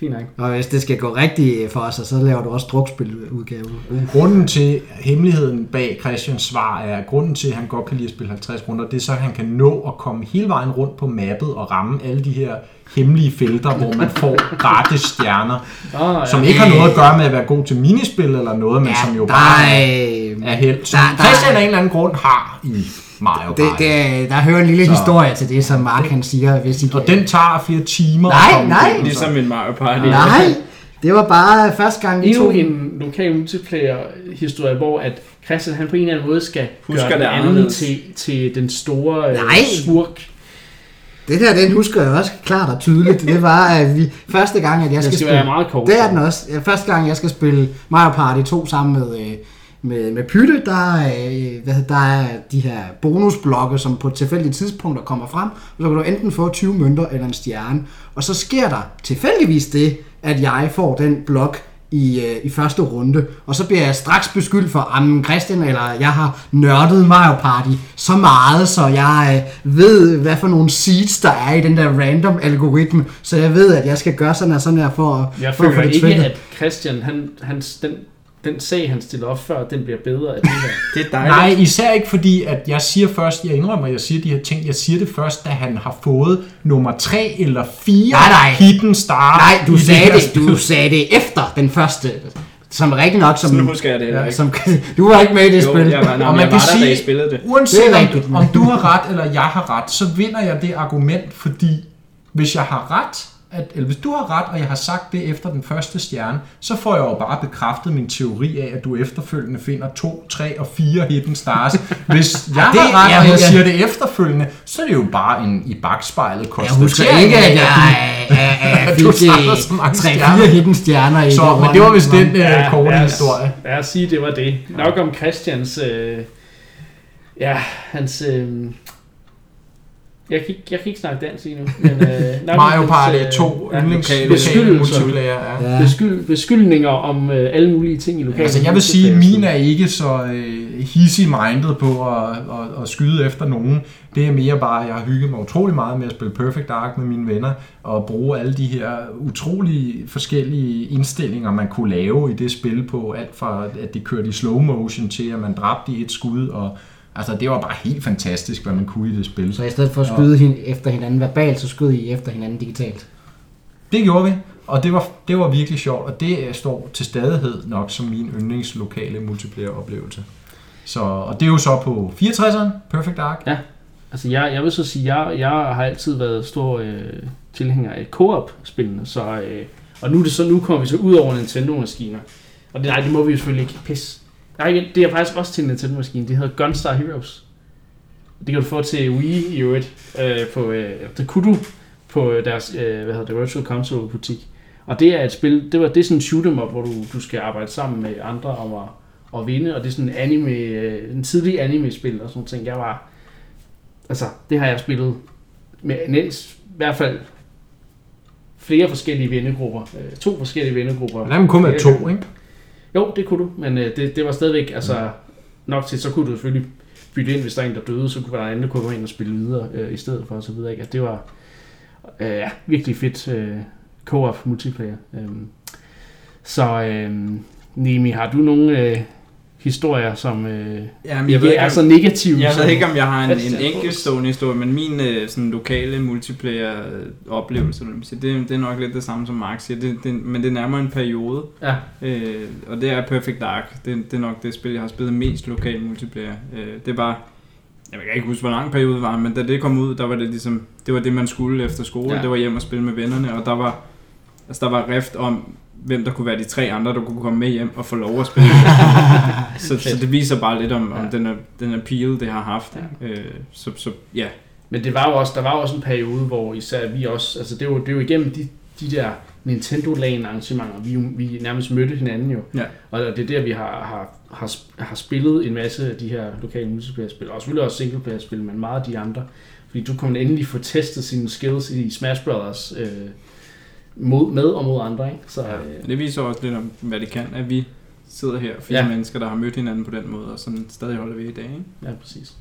fint nok. Og hvis det skal gå rigtigt for os, så laver du også drukspiludgave. Grunden til, hemmeligheden bag Christians svar er, at grunden til, at han godt kan lide at spille 50 runder, det er så, at han kan nå at komme hele vejen rundt på mappet og ramme alle de her hemmelige felter, hvor man får gratis stjerner, Oh, ja. som ikke har noget at gøre med at være god til minispil eller noget, men som jo bare er, er held, som der- der- Christian af en eller anden grund har i Mario det, Party. det, der hører en lille Så- historie til det, som Mark han siger, hvis I Og den tager flere timer. Nej, at komme nej. så- Ligesom en Mario Party. Nej, det var bare første gang, vi tog en lokal multiplayer-historie, hvor at Christian han på en eller anden måde skal Husker gøre det den anden til, til den store øh, Nej. skurk. Det der, den husker jeg også klart og tydeligt. Det var, at vi første gang, at jeg skal, skal spille... være meget kort. Det er den også. Ja, Første gang, jeg skal spille Mario Party 2 sammen med, øh, med, med Pytte, der, er, øh, hvad, der er de her bonusblokke, som på tilfældige tidspunkter kommer frem. Og så kan du enten få 20 mønter eller en stjerne. Og så sker der tilfældigvis det, at jeg får den blok i, øh, i første runde. Og så bliver jeg straks beskyldt for, at Christian eller jeg har nørdet Mario Party så meget, så jeg øh, ved, hvad for nogle seeds der er i den der random algoritme. Så jeg ved, at jeg skal gøre sådan her, sådan her for, at- Jeg for at få føler det ikke, trigget. at Christian, han, hans, den, den sag, han stiller op før, den bliver bedre af det her. Det er dejligt. Nej, især ikke fordi, at jeg siger først, jeg indrømmer, at jeg siger de her ting, jeg siger det først, da han har fået nummer 3 eller 4 Nej, nej. hidden star. Nej, du sagde det, spil. du sagde det efter den første. Som rigtig nok, som, Sådan husker jeg det ja, ikke. som du var ikke med i det Jo, spil. jeg var, nej, Og man jeg kan der, da sige- I spillede det. Uanset Det om, om du har ret, eller jeg har ret, så vinder jeg det argument, fordi hvis jeg har ret, at, eller hvis du har ret, og jeg har sagt det efter den første stjerne, så får jeg jo bare bekræftet min teori af, at du efterfølgende finder 2, 3 og 4 hidden stars. Hvis jeg Det- har ret, ja, og jeg ja. siger det efterfølgende, så er det jo bare en i bagspejlet Jeg konstatering. husker ikke, at jeg, jeg, jeg, at fik du samler så mange 3-4 stjerner. hidden stjerner i Så, det men det var vist den run. øh, korte lad os- historie. Lad os sige, det var det. Nok om Christians... Øh, ja, hans... Øh, jeg, kan ikke, jeg kan ikke snakke dansk lige nu, men... Øh, Mario hans, Party øh, 2, ja, yndlings lokale lokale beskyldelser. multiplayer. Ja. Ja. Beskyld, beskyldninger om øh, alle mulige ting i lokale Altså, jeg vil sige, at multiplayer-spil. min er ikke så øh, hissig-minded på at, at, at skyde efter nogen. Det er mere bare, at jeg har hygget mig utrolig meget med at spille Perfect Dark med mine venner, og bruge alle de her utrolig forskellige indstillinger, man kunne lave i det spil på, alt fra at det kørte i slow motion til, at man dræbte i et skud, og altså, det var bare helt fantastisk, hvad man kunne i det spil. Så i stedet for at skyde hin- efter hinanden verbalt, så skød I efter hinanden digitalt. Det gjorde vi, og det var, det var virkelig sjovt, og det står til stadighed nok som min yndlingslokale multiplayer-oplevelse. Så, og det er jo så på 64'eren, Perfect Dark. Altså, jeg, jeg vil så sige, jeg, jeg har altid været stor øh, tilhænger af co-op-spillene, så, øh, og nu, er det så, nu kommer vi så ud over Nintendo-maskiner. Og det, nej, det må vi jo selvfølgelig ikke. Pis. Nej, igen, det er faktisk også til en Nintendo-maskine. Det hedder Gunstar Heroes. Det kan du få til Wii i øvrigt. Øh, på, øh, det kunne du på deres øh, hvad hedder det, Virtual Console butik. Og det er et spil, det var det er sådan en shoot 'em up, hvor du, du skal arbejde sammen med andre om at, at vinde, og det er sådan en anime, øh, en tidlig anime-spil og sådan ting. Jeg var, altså, det har jeg spillet med Niels, i hvert fald flere forskellige vennegrupper, øh, to forskellige vennegrupper. Men der kan kun være to, ikke? Jo, det kunne du, men øh, det, det var stadigvæk, altså nok til, så kunne du selvfølgelig bytte ind, hvis der er en, der døde, så kunne der være en, der kunne gå ind og spille videre øh, i stedet for, og så videre, ikke? At det var øh, ja, virkelig fedt øh, co-op multiplayer. Øhm, så øh, Nemi, har du nogle øh, historier, som øh, Jamen, ikke er så negative? Jeg ved ikke, om jeg har en, en jeg enkelt stående historie, men min øh, sådan, lokale multiplayer-oplevelse, det, det er nok lidt det samme som Mark siger, det, det, men det er nærmere en periode, Ja, øh, og det er Perfect Dark. Det, det er nok det spil, jeg har spillet mest lokal multiplayer. Øh, det var, jeg kan ikke huske, hvor lang periode det var, men da det kom ud, der var det ligesom, det var det, man skulle efter skole. Ja. Det var hjem og spille med vennerne, og der var, altså, der var rift om, hvem der kunne være de tre andre, der kunne komme med hjem og få lov at spille. så, så det viser bare lidt om, om Ja. den, er, den appeal, det har haft. Ikke? Øh, så, så ja, men det var jo også, der var jo også en periode, hvor især vi også, altså det jo, det jo igennem de, de der Nintendo LAN arrangementer, vi, vi nærmest mødte hinanden jo. Ja. Og det er der, vi har, har, har, har spillet en masse af de her lokale multiplayer-spil, og selvfølgelig også singleplayer-spil, men meget af de andre. Fordi du kunne endelig få testet sine skills i Smash Brothers øh, mod, med og mod andre, ikke? Så, øh, det viser også lidt om, hvad det kan, at vi sidder her, fire Ja. ja. mennesker, der har mødt hinanden på den måde, og sådan stadig holder ved i dag. Ikke? Ja, præcis.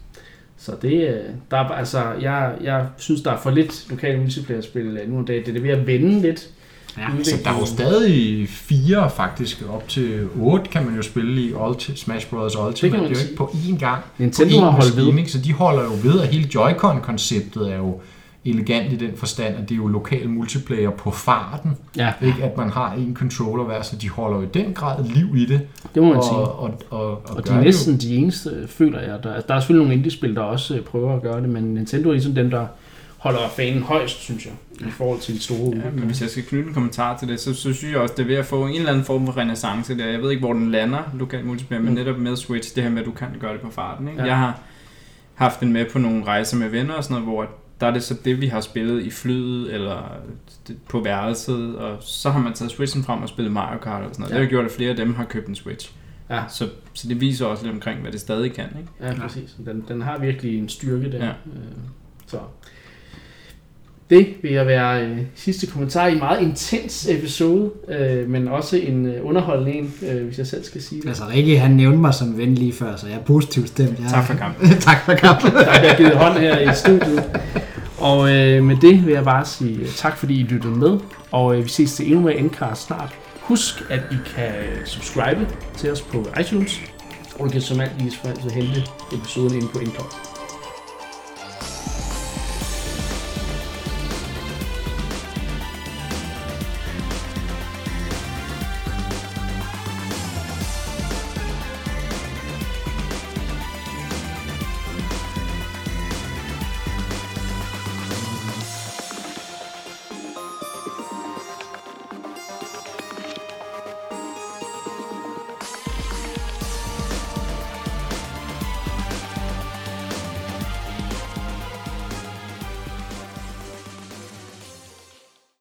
Så det, øh, der er, bare- altså, jeg, jeg synes, der er for lidt lokale multiplayer-spil øh, nu om dagen. Det er det ved at vende lidt. Ja, Så der er jo stadig fire faktisk, op til otte kan man jo spille i Ulti- Smash Bros. Ultimate. Det Det, er jo ikke på én gang. Nintendo på én har holdt ved. ikke? Så de holder jo ved, og hele Joy-Con-konceptet er jo elegant i den forstand, at det er jo lokal multiplayer på farten. Ja, Ikke at man har en controller hver, så de holder jo i den grad liv i det. det må man sige. og, og, og, og, Og de er det næsten de eneste, føler jeg. Der, der er selvfølgelig nogle indie-spil, der også øh, prøver at gøre det, men Nintendo er ligesom dem, der holder fanen højst, synes jeg, i forhold til de store Ja, men hvis jeg skal knytte en kommentar til det, så, så synes jeg også, det er ved at få en eller anden form for renaissance der. Jeg ved ikke, hvor den lander, lokal multiplayer, men Mm. netop med Switch, det her med, at du kan gøre det på farten. Ikke? Ja. Jeg har haft den med på nogle rejser med venner og sådan noget, hvor der er det så det, vi har spillet i flyet eller på værelset, og så har man taget Switchen frem og spillet Mario Kart og sådan noget. Ja. Ja. Det har gjort, at flere af dem har købt en Switch. Ja. Så, så det viser også lidt omkring, hvad det stadig kan. Ikke? Ja, præcis. Den, den har virkelig en styrke der. Ja. Øh, Så det vil jeg være øh, sidste kommentar i en meget intens episode, øh, men også en øh, underholdende en, øh, hvis jeg selv skal sige det. Altså Rikke, han nævnte mig som ven lige før, så jeg er positivt stemt. Jeg... Tak for kampen. tak for kampen. Der bliver givet hånd her i studiet. Og øh, med det vil jeg bare sige øh, tak, fordi I lyttede med, og øh, vi ses til endnu mere Endcast snart. Husk, at I kan øh, subscribe til os på iTunes, og du kan som altid altid hente episoden inde på Endcast.